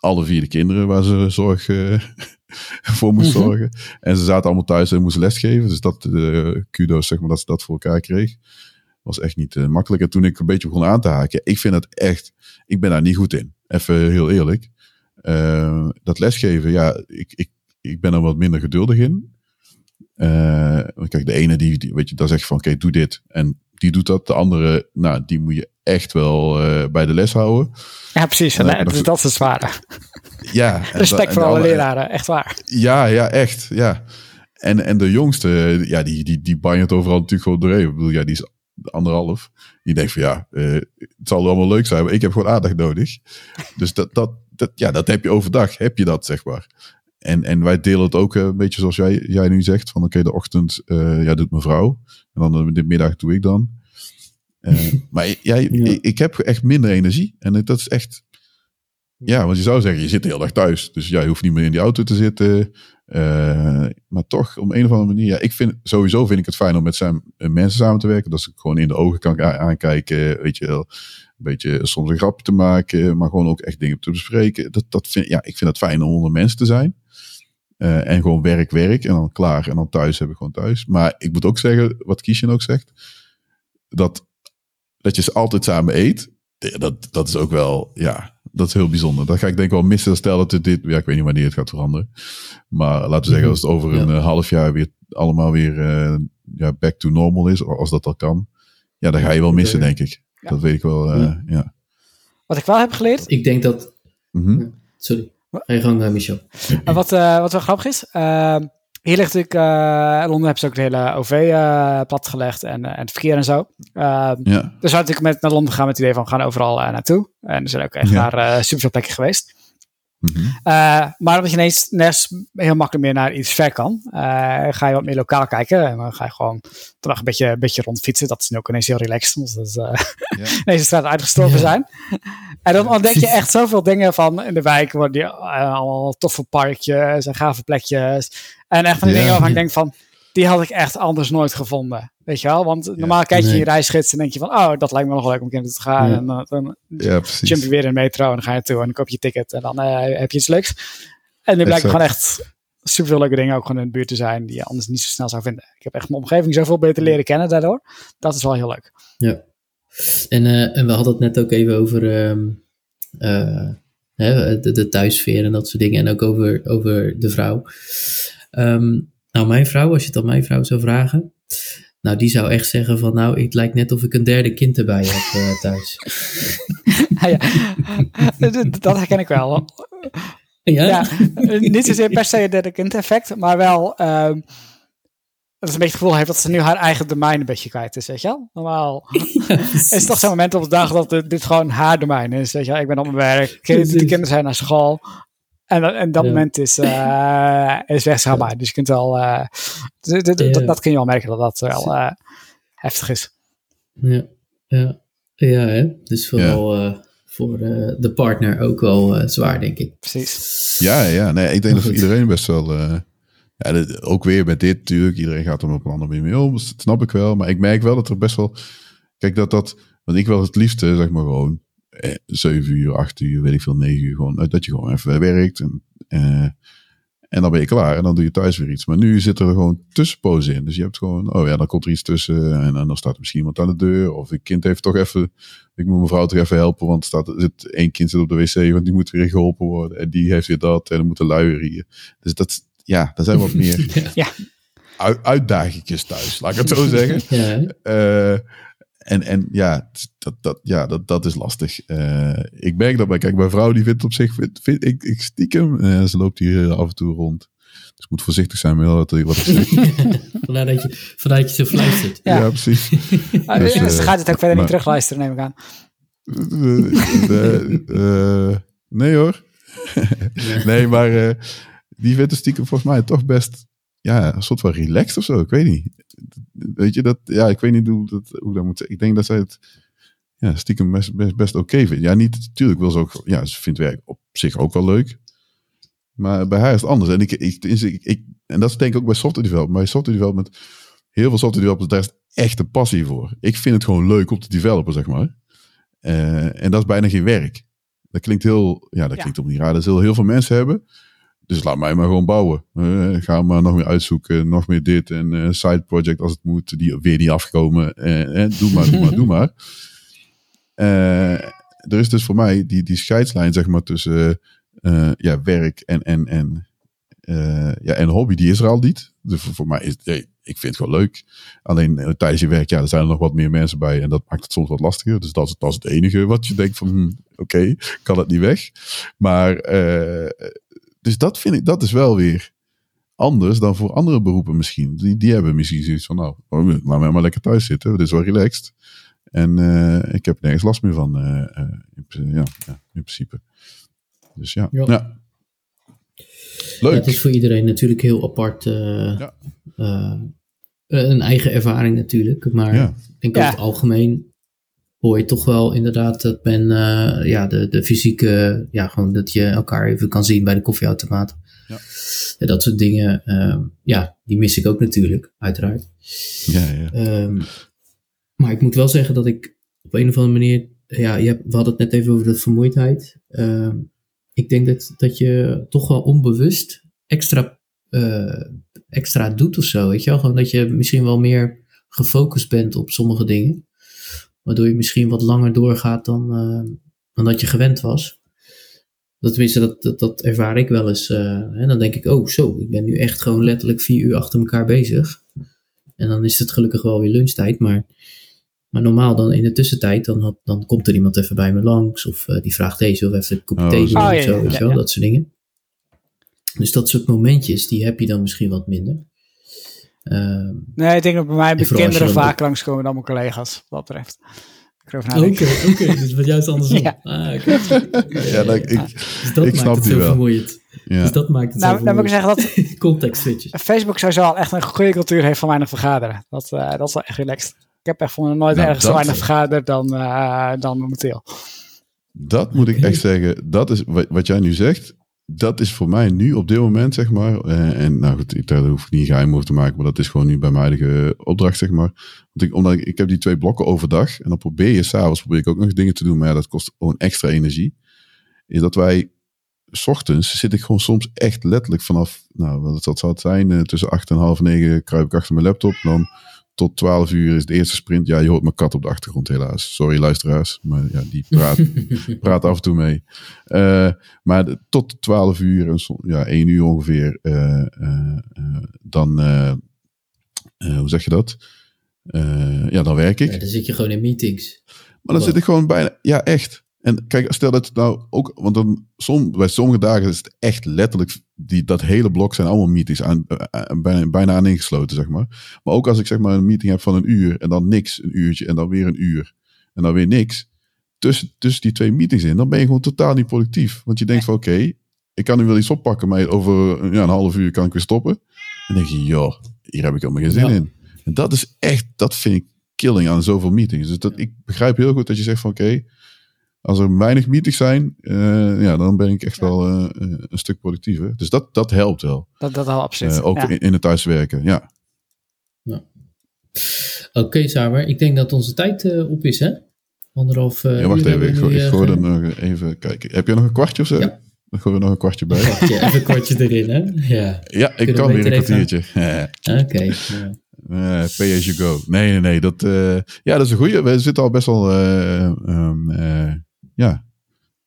alle vier de kinderen waar ze zorg uh, voor moest Mhm. zorgen. En ze zaten allemaal thuis en moesten lesgeven. Dus dat, uh, kudo's, zeg maar, dat ze dat voor elkaar kreeg. Was echt niet uh, makkelijk. En toen ik een beetje begon aan te haken, ik vind het echt, ik ben daar niet goed in. Even heel eerlijk. Dat lesgeven, ja, ik, ik, ik ben er wat minder geduldig in. Kijk, de ene die, die weet je, dan zeg je van, oké, okay, doe dit. En die doet dat. De andere, nou, die moet je echt wel uh, bij de les houden. Ja, precies. En, en, dat, dat is het zware. Ja. Respect voor alle leraren, echt waar. Ja, ja, echt. Ja. En, en de jongste, ja, die, die, die banjert overal natuurlijk gewoon doorheen. Ik bedoel, ja, die is anderhalf. Die denkt van ja, uh, het zal allemaal leuk zijn, maar ik heb gewoon aandacht nodig. Dus dat, dat, dat, ja, dat heb je overdag, heb je dat, zeg maar. en, en wij delen het ook een beetje zoals jij, jij nu zegt. Van oké, de ochtend ja, doet mijn vrouw. En dan de middag doe ik dan. maar jij, ik, ik heb echt minder energie. En dat is echt ja, want je zou zeggen, je zit de hele dag thuis. Dus ja, je hoeft niet meer in die auto te zitten. Uh, maar toch, om een of andere manier. Ja, ik vind, sowieso vind ik het fijn om met zijn, eh, mensen samen te werken. Dat ik gewoon in de ogen kan aankijken. Weet je wel. Een beetje soms een grapje te maken. Maar gewoon ook echt dingen te bespreken. Dat, dat vind, ja, ik vind het fijn om onder mensen te zijn. Uh, en gewoon werk, werk. En dan klaar. En dan thuis heb ik gewoon thuis. Maar ik moet ook zeggen, wat Kiesjen ook zegt. Dat, dat je ze altijd samen eet. Dat, dat is ook wel, ja, dat is heel bijzonder. Dat ga ik denk ik wel missen. Stel dat het dit, ja, ik weet niet wanneer het gaat veranderen. Maar laten we zeggen, als het over een eh, half jaar weer allemaal weer uh, ja, back to normal is, als dat al kan. Ja, dan ga je wel missen, denk ik. Dat weet ik wel, uh, ja. Wat ik wel heb geleerd. Ik denk dat. Mm -hmm. Sorry. Ga je gang, Michel. wat, wat wel grappig is. Ehm, hier ligt uh, Londen hebben ze ook de hele OV uh, eh, platgelegd en, uh, en het verkeer en zo. Uh, ja. Dus we natuurlijk met, naar Londen gaan met het idee van we gaan overal naartoe. En er zijn ook echt ja. naar super veel plekken geweest. Mm -hmm. maar omdat je ineens heel makkelijk meer naar iets ver kan, ga je wat meer lokaal kijken. En dan ga je gewoon toch een beetje, een beetje rondfietsen. Dat is nu ook ineens heel relaxed, omdat dus, ja. deze straat uitgestorven zijn. En dan ontdek je echt zoveel dingen van in de wijk. Worden die, allemaal toffe parkjes en gave plekjes. En echt van die dingen waarvan ik denk van, die had ik echt anders nooit gevonden. Weet je wel? Want normaal kijk je nee. je reisgids en denk je van, oh, dat lijkt me nog wel leuk om een keer te gaan. En dan, dan jump je weer in de metro en dan ga je toe en dan koop je ticket en dan uh, heb je iets leuks. En nu blijkt gewoon echt super veel leuke dingen ook gewoon in de buurt te zijn die je anders niet zo snel zou vinden. Ik heb echt mijn omgeving zoveel beter leren kennen daardoor. Dat is wel heel leuk. Ja. En, uh, en we hadden het net ook even over um, uh, hè, de, de thuissfeer en dat soort dingen. En ook over, over de vrouw. Um, nou, mijn vrouw, als je het aan mijn vrouw zou vragen, nou, die zou echt zeggen van, nou, het lijkt net of ik een derde kind erbij heb uh, thuis. ja, dat herken ik wel. Ja? ja? niet zozeer per se het derde kind effect, maar wel um, dat ze een beetje het gevoel heeft dat ze nu haar eigen domein een beetje kwijt is, weet je wel? Normaal ja, is het toch zo'n moment op de dag dat dit gewoon haar domein is, weet je wel? Ik ben op mijn werk, de kinderen zijn naar school, en, en dat ja. moment is, uh, is wegschaalbaar. Dus je kunt wel, uh, dat, dat kun je wel merken dat dat wel uh, heftig is. Ja, ja. ja hè? dus vooral voor de partner ook wel zwaar, denk ik. Precies. Ja, ja. Nee, ik denk dat voor iedereen best wel... ja, dit, ook weer met dit natuurlijk. Iedereen gaat er op een andere manier mee om. Dat snap ik wel. Maar ik merk wel dat er best wel... Kijk, dat dat... Want ik wil het liefste, zeg maar gewoon eh, 7 uur, 8 uur, weet ik veel, 9 uur. Gewoon, dat je gewoon even werkt. En, eh, en dan ben je klaar. En dan doe je thuis weer iets. Maar nu zit er gewoon tussenpozen in. Dus je hebt gewoon, oh ja, dan komt er iets tussen. En, en dan staat er misschien iemand aan de deur. Of een kind heeft toch even, ik moet mijn vrouw toch even helpen. Want staat, er zit één kind zit op de wc, want die moet weer geholpen worden. En die heeft weer dat. En dan moeten luieren hier. Dus dat, ja, daar zijn wat meer ja. uitdagingjes thuis. Laat ik het zo zeggen. ja. Uh, en, en ja, dat, dat, ja dat, dat is lastig. Uh, ik merk dat bij, kijk, mijn vrouw die vindt op zich, vind, vind, ik, ik stiekem, uh, ze loopt hier af en toe rond. Dus ik moet voorzichtig zijn met wat, wat ik zeg. vandaar, dat je, vandaar dat je zo fluistert. Ja, ja precies. dus, uh, ze gaat het ook verder maar, niet terugluisteren, neem ik aan. nee hoor. nee, maar die vindt het stiekem volgens mij toch best ja, een soort van relaxed of zo. Ik weet niet. Weet je, dat, ja, ik weet niet hoe, dat, hoe dat moet zeggen. Ik denk dat zij het ja, stiekem best, best, best oké okay vindt. Ja, niet, natuurlijk wil ze ook, ja, ze vindt werk op zich ook wel leuk. Maar bij haar is het anders. En, ik, ik, ik, ik en dat is denk ik ook bij software development. Bij software development, heel veel software developers, daar is echt een passie voor. Ik vind het gewoon leuk om te developen, zeg maar. Uh, en dat is bijna geen werk. Dat klinkt heel, ja, dat klinkt op niet raar. Dat zullen heel veel mensen hebben. Dus laat mij maar gewoon bouwen. Uh, ga maar nog meer uitzoeken, nog meer dit en uh, side project als het moet, die weer niet afgekomen. Uh, doe maar, doe maar, doe maar. er is dus voor mij die, die scheidslijn zeg maar tussen ja, werk en, en, en, ja, en hobby, die is er al niet. Dus voor, voor mij is hey, ik vind het gewoon leuk. Alleen tijdens je werk, ja, er zijn er nog wat meer mensen bij en dat maakt het soms wat lastiger. Dus dat is, dat is het enige wat je denkt van, hm, oké, okay, kan het niet weg. Maar dus dat vind ik, dat is wel weer anders dan voor andere beroepen misschien. Die, die hebben misschien zoiets van, nou, laat mij maar lekker thuis zitten. Dit is wel relaxed. En uh, ik heb nergens last meer van, uh, uh, in, ja, ja, in principe. Dus ja. ja. ja. leuk. Ja, het is voor iedereen natuurlijk heel apart. eh, Ja. eh, een eigen ervaring natuurlijk. Maar Ja. ik denk Ja. over het algemeen hoor je toch wel inderdaad dat men eh, ja, de, de fysieke, ja, gewoon dat je elkaar even kan zien bij de koffieautomaat. Ja. Ja, dat soort dingen, eh, ja, die mis ik ook natuurlijk, uiteraard. Ja, ja. Ehm, maar ik moet wel zeggen dat ik op een of andere manier, ja, je hebt, we hadden het net even over de vermoeidheid. Ehm, ik denk dat, dat je toch wel onbewust extra, eh, extra doet of zo, weet je wel? Gewoon dat je misschien wel meer gefocust bent op sommige dingen. Waardoor je misschien wat langer doorgaat dan, eh, dan dat je gewend was. Dat, tenminste, dat, dat, dat ervaar ik wel eens. eh, hè? Dan denk ik, oh zo, ik ben nu echt gewoon letterlijk vier uur achter elkaar bezig. En dan is het gelukkig wel weer lunchtijd. Maar, maar normaal dan in de tussentijd, dan, had, dan komt er iemand even bij me langs. Of eh, die vraagt deze of even een kopje Oh, thee Oh, of zo. ja, ja, ja. Dat soort dingen. Dus dat soort momentjes, die heb je dan misschien wat minder. Ehm, Nee, ik denk dat bij mij bij kinderen vaak langskomen dan mijn collega's, wat dat betreft. Nadenk. Oké, oké, dus wat juist andersom. Ja. Ah. Ja, dat, ik, Dus dat ik maakt snap het zo wel. vermoeiend. ja. Dus dat maakt het Nou, zo dan moet ik vermoeiend. zeggen dat Context switches. Facebook sowieso al echt een goede cultuur heeft van weinig vergaderen. Dat, eh, dat is wel echt relaxed. Ik heb echt van nooit Nou, ergens zo weinig vergaderd dan, eh, dan momenteel. Dat moet ik echt zeggen. Dat is wat, wat jij nu zegt. Dat is voor mij nu op dit moment, zeg maar. eh, en nou goed, ik- daar hoef ik niet geheim over te maken. Maar dat is gewoon nu bij mijn huidige opdracht, zeg maar. Want ik, omdat ik, heb die twee blokken overdag. En dan probeer je s'avonds probeer ik ook nog dingen te doen. Maar ja, dat kost gewoon extra energie. Is dat wij, s ochtends zit ik gewoon soms echt letterlijk vanaf, nou wat dat zou zijn, eh, tussen acht en half negen kruip ik achter mijn laptop. Dan tot 12 uur is de eerste sprint. Ja, je hoort mijn kat op de achtergrond helaas. Sorry luisteraars, maar ja, die praat, praat af en toe mee. Eh, maar de- tot 12 uur, en ja, 1 uur ongeveer, eh, eh, dan, hoe zeg je dat? Ja, dan werk ik. Ja, dan zit je gewoon in meetings. Maar dan zit ik gewoon bijna, ja, echt. En kijk, stel dat het nou ook, want dan, som, bij sommige dagen is het echt letterlijk, die, dat hele blok zijn allemaal meetings aan, eh, aan- bijna, bijna aan ingesloten, zeg maar. Maar ook als ik zeg maar een meeting heb van een uur en dan niks, een uurtje en dan weer een uur en dan weer niks. Tussen, tussen die twee meetings in, dan ben je gewoon totaal niet productief. Want je denkt van oké, ik kan nu wel iets oppakken, maar over ja, een half uur kan ik weer stoppen. En dan denk je, joh, hier heb ik helemaal geen zin Ja. in. En dat is echt, dat vind ik killing aan zoveel meetings. Dus dat, ik begrijp heel goed dat je zegt van oké, als er weinig meetings zijn, eh, ja, dan ben ik echt wel eh, eh, een stuk productiever. Dus dat, dat helpt wel. Dat, dat al absoluut. Eh, ook ja. in, in het thuiswerken, ja. Oké, Samer. Ik denk dat onze tijd eh, op is, hè? Anderhalf eh ja wacht uur even, ik, we nu, eh, gooi er nog even kijken. Heb jij nog een kwartje of zo? Ja. Dan gooi er nog een kwartje bij. even een kwartje erin, hè? Ja. Ja, ik kan we weer een kwartiertje. Oké. ja. Eh, pay as you go. Nee, nee, nee. Dat, eh, ja, dat is een goeie. We zitten al best wel eh, ehm, eh, ja,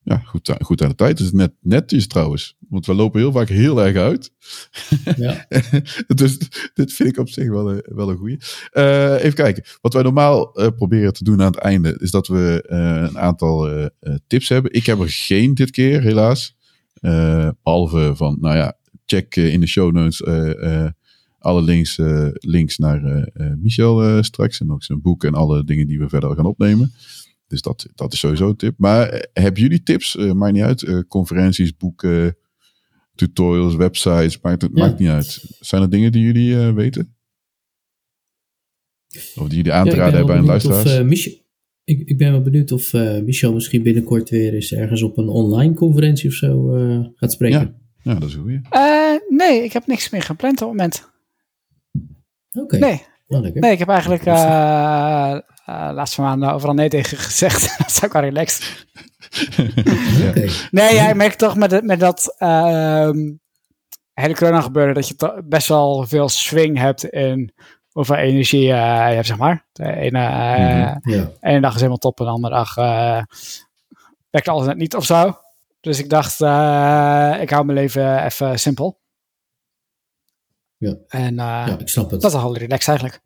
ja, goed, aan- goed aan de tijd. Het is net netjes trouwens. Want we lopen heel vaak heel erg uit. Ja. dus dit vind ik op zich wel een, wel een goeie. Eh, even kijken. Wat wij normaal eh, proberen te doen aan het einde... is dat we eh, een aantal eh, eh, tips hebben. Ik heb er geen dit keer, helaas. Eh, behalve van, nou ja, check eh, in de show notes... eh, eh, alle links, eh, links naar eh, eh, Michel eh, straks. En ook zijn boek en alle dingen die we verder gaan opnemen. Dus dat, dat is sowieso een tip. Maar eh, hebben jullie tips? Eh, maakt niet uit. Eh, conferenties, boeken, tutorials, websites. Maakt, het, Ja. maakt niet uit. Zijn er dingen die jullie eh, weten? Of die jullie aan te Ja, raden ben hebben aan of, luisteraars? eh, Michel, ik, ik ben wel benieuwd of eh, Michel misschien binnenkort weer eens ergens op een online conferentie of zo eh, gaat spreken. ja, dat is. Eh, nee, ik heb niks meer gepland op het moment. Oké, Nee, nou, nee, ik heb eigenlijk eh eh, laatste maanden overal nee tegen gezegd. dat is ook wel relaxed. Nee, ja, ik merk toch met, met dat ehm, hele corona gebeuren dat je best wel veel swing hebt in hoeveel energie eh, je hebt, zeg maar. De ene, eh, Mhm. Ja. ene dag is helemaal top en de andere dag eh werkt alles net niet of zo. Dus ik dacht, eh, ik hou mijn leven even simpel. Ja. En eh, ja, ik snap het. dat is al relaxed eigenlijk.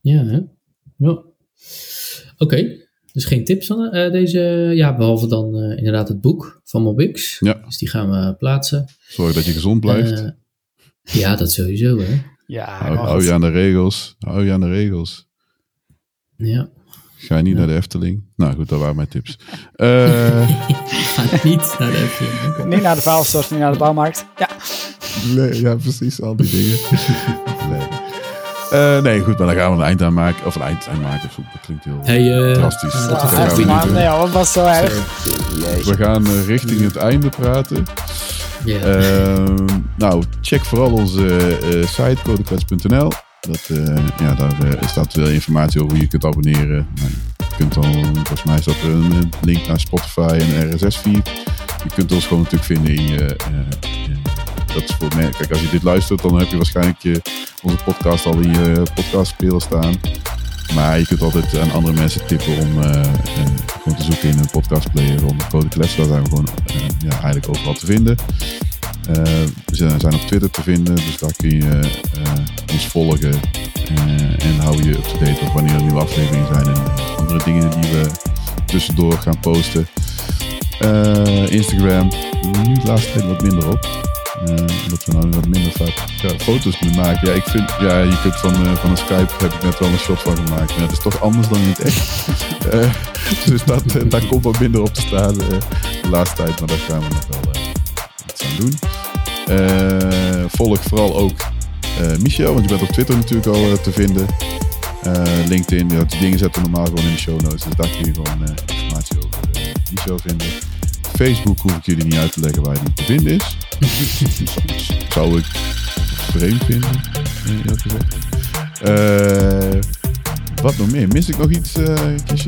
Ja, hè? Ja. Oké, dus geen tips van eh, deze, ja, behalve dan eh, inderdaad het boek van Mobix. Ja. Dus die gaan we plaatsen. Zorg dat je gezond blijft. Eh, ja, dat sowieso, hè. Ja, hou, je aan de regels. Hou je aan de regels. Ja. Ga niet naar de Efteling. Nou goed, dat waren mijn tips. Uh, Ga niet naar de Efteling. Niet naar de vuilstort, niet naar de bouwmarkt. Ja. Nee, ja, precies. Al die dingen. nee. Uh, nee, goed, maar dan gaan we een eind aan maken. Of een eind aan maken. Dat klinkt heel hey, uh, drastisch. Uh, dat gaan we maar, nee, wat was zo erg? We gaan richting het einde praten. Yeah. nou, check vooral onze site codekwets.nl. Dat, ja, daar staat veel informatie over hoe je kunt abonneren. Nou, je kunt dan, volgens mij staat er een link naar Spotify en RSS-feed. Je kunt ons gewoon natuurlijk vinden in je dat is voor mij. Kijk, als je dit luistert, dan heb je waarschijnlijk onze podcast al in je podcastspeler staan. Maar je kunt altijd aan andere mensen tippen om uh, uh, gewoon te zoeken in een podcastplayer onder code klets. Daar zijn we gewoon uh, ja, eigenlijk overal te vinden. we zijn, op Twitter te vinden, dus daar kun je ons volgen. en hou je up-to-date op wanneer er nieuwe afleveringen zijn en andere dingen die we tussendoor gaan posten. Instagram, nu laatste tijd wat minder op. Uh, omdat we nou wat minder vaak ja, foto's moeten maken. Ja, ik vind, ja, je kunt van, uh, van een Skype heb ik net wel een shot van gemaakt. Maar het is toch anders dan niet echt. uh, dus dat, daar komt wat minder op te staan de laatste tijd. Maar daar gaan we nog wel iets aan doen. volg vooral ook Michel, want je bent op Twitter natuurlijk al te vinden. LinkedIn, ja, die dingen zetten we normaal gewoon in de show notes. Dus daar kun je gewoon informatie over Michel vinden. Facebook hoef ik jullie niet uit te leggen waar die te vinden is. Zou ik vreemd vinden, eerlijk gezegd. Uh, wat nog meer? Mis ik nog iets? Uh,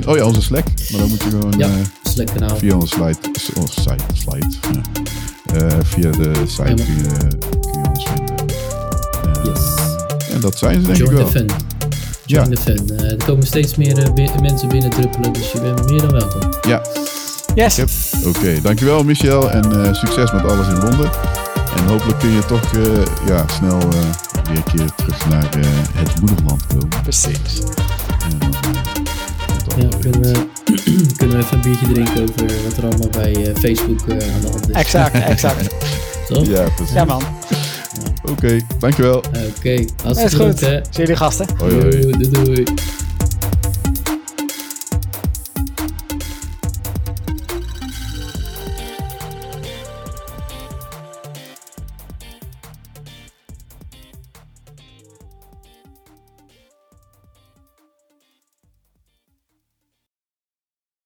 oh ja, onze Slack. Maar dan moet je gewoon ja, uh, Slack kanaal. via onze slide, oh, site, slide ja. via de site kun, je, kun je ons vinden. yes. En dat zijn ze denk Join ik wel. The fun. Join ja. the fun. er komen steeds meer mensen binnen druppelen, dus je bent meer dan welkom. Ja. Yes. Oké, okay. dankjewel Michel en uh, succes met alles in Londen. En hopelijk kun je toch uh, ja, snel uh, weer een keer terug naar het moederland komen. Precies. ja, kunnen we, kunnen we even een biertje drinken over wat er allemaal bij Facebook aan de hand is. Exact, exact. Toch? Ja, precies. Ja man. Oké, okay, dankjewel. Oké, okay, hartstikke goed. Zie jullie gasten. Hoi, hoi. Doei, doei. doei.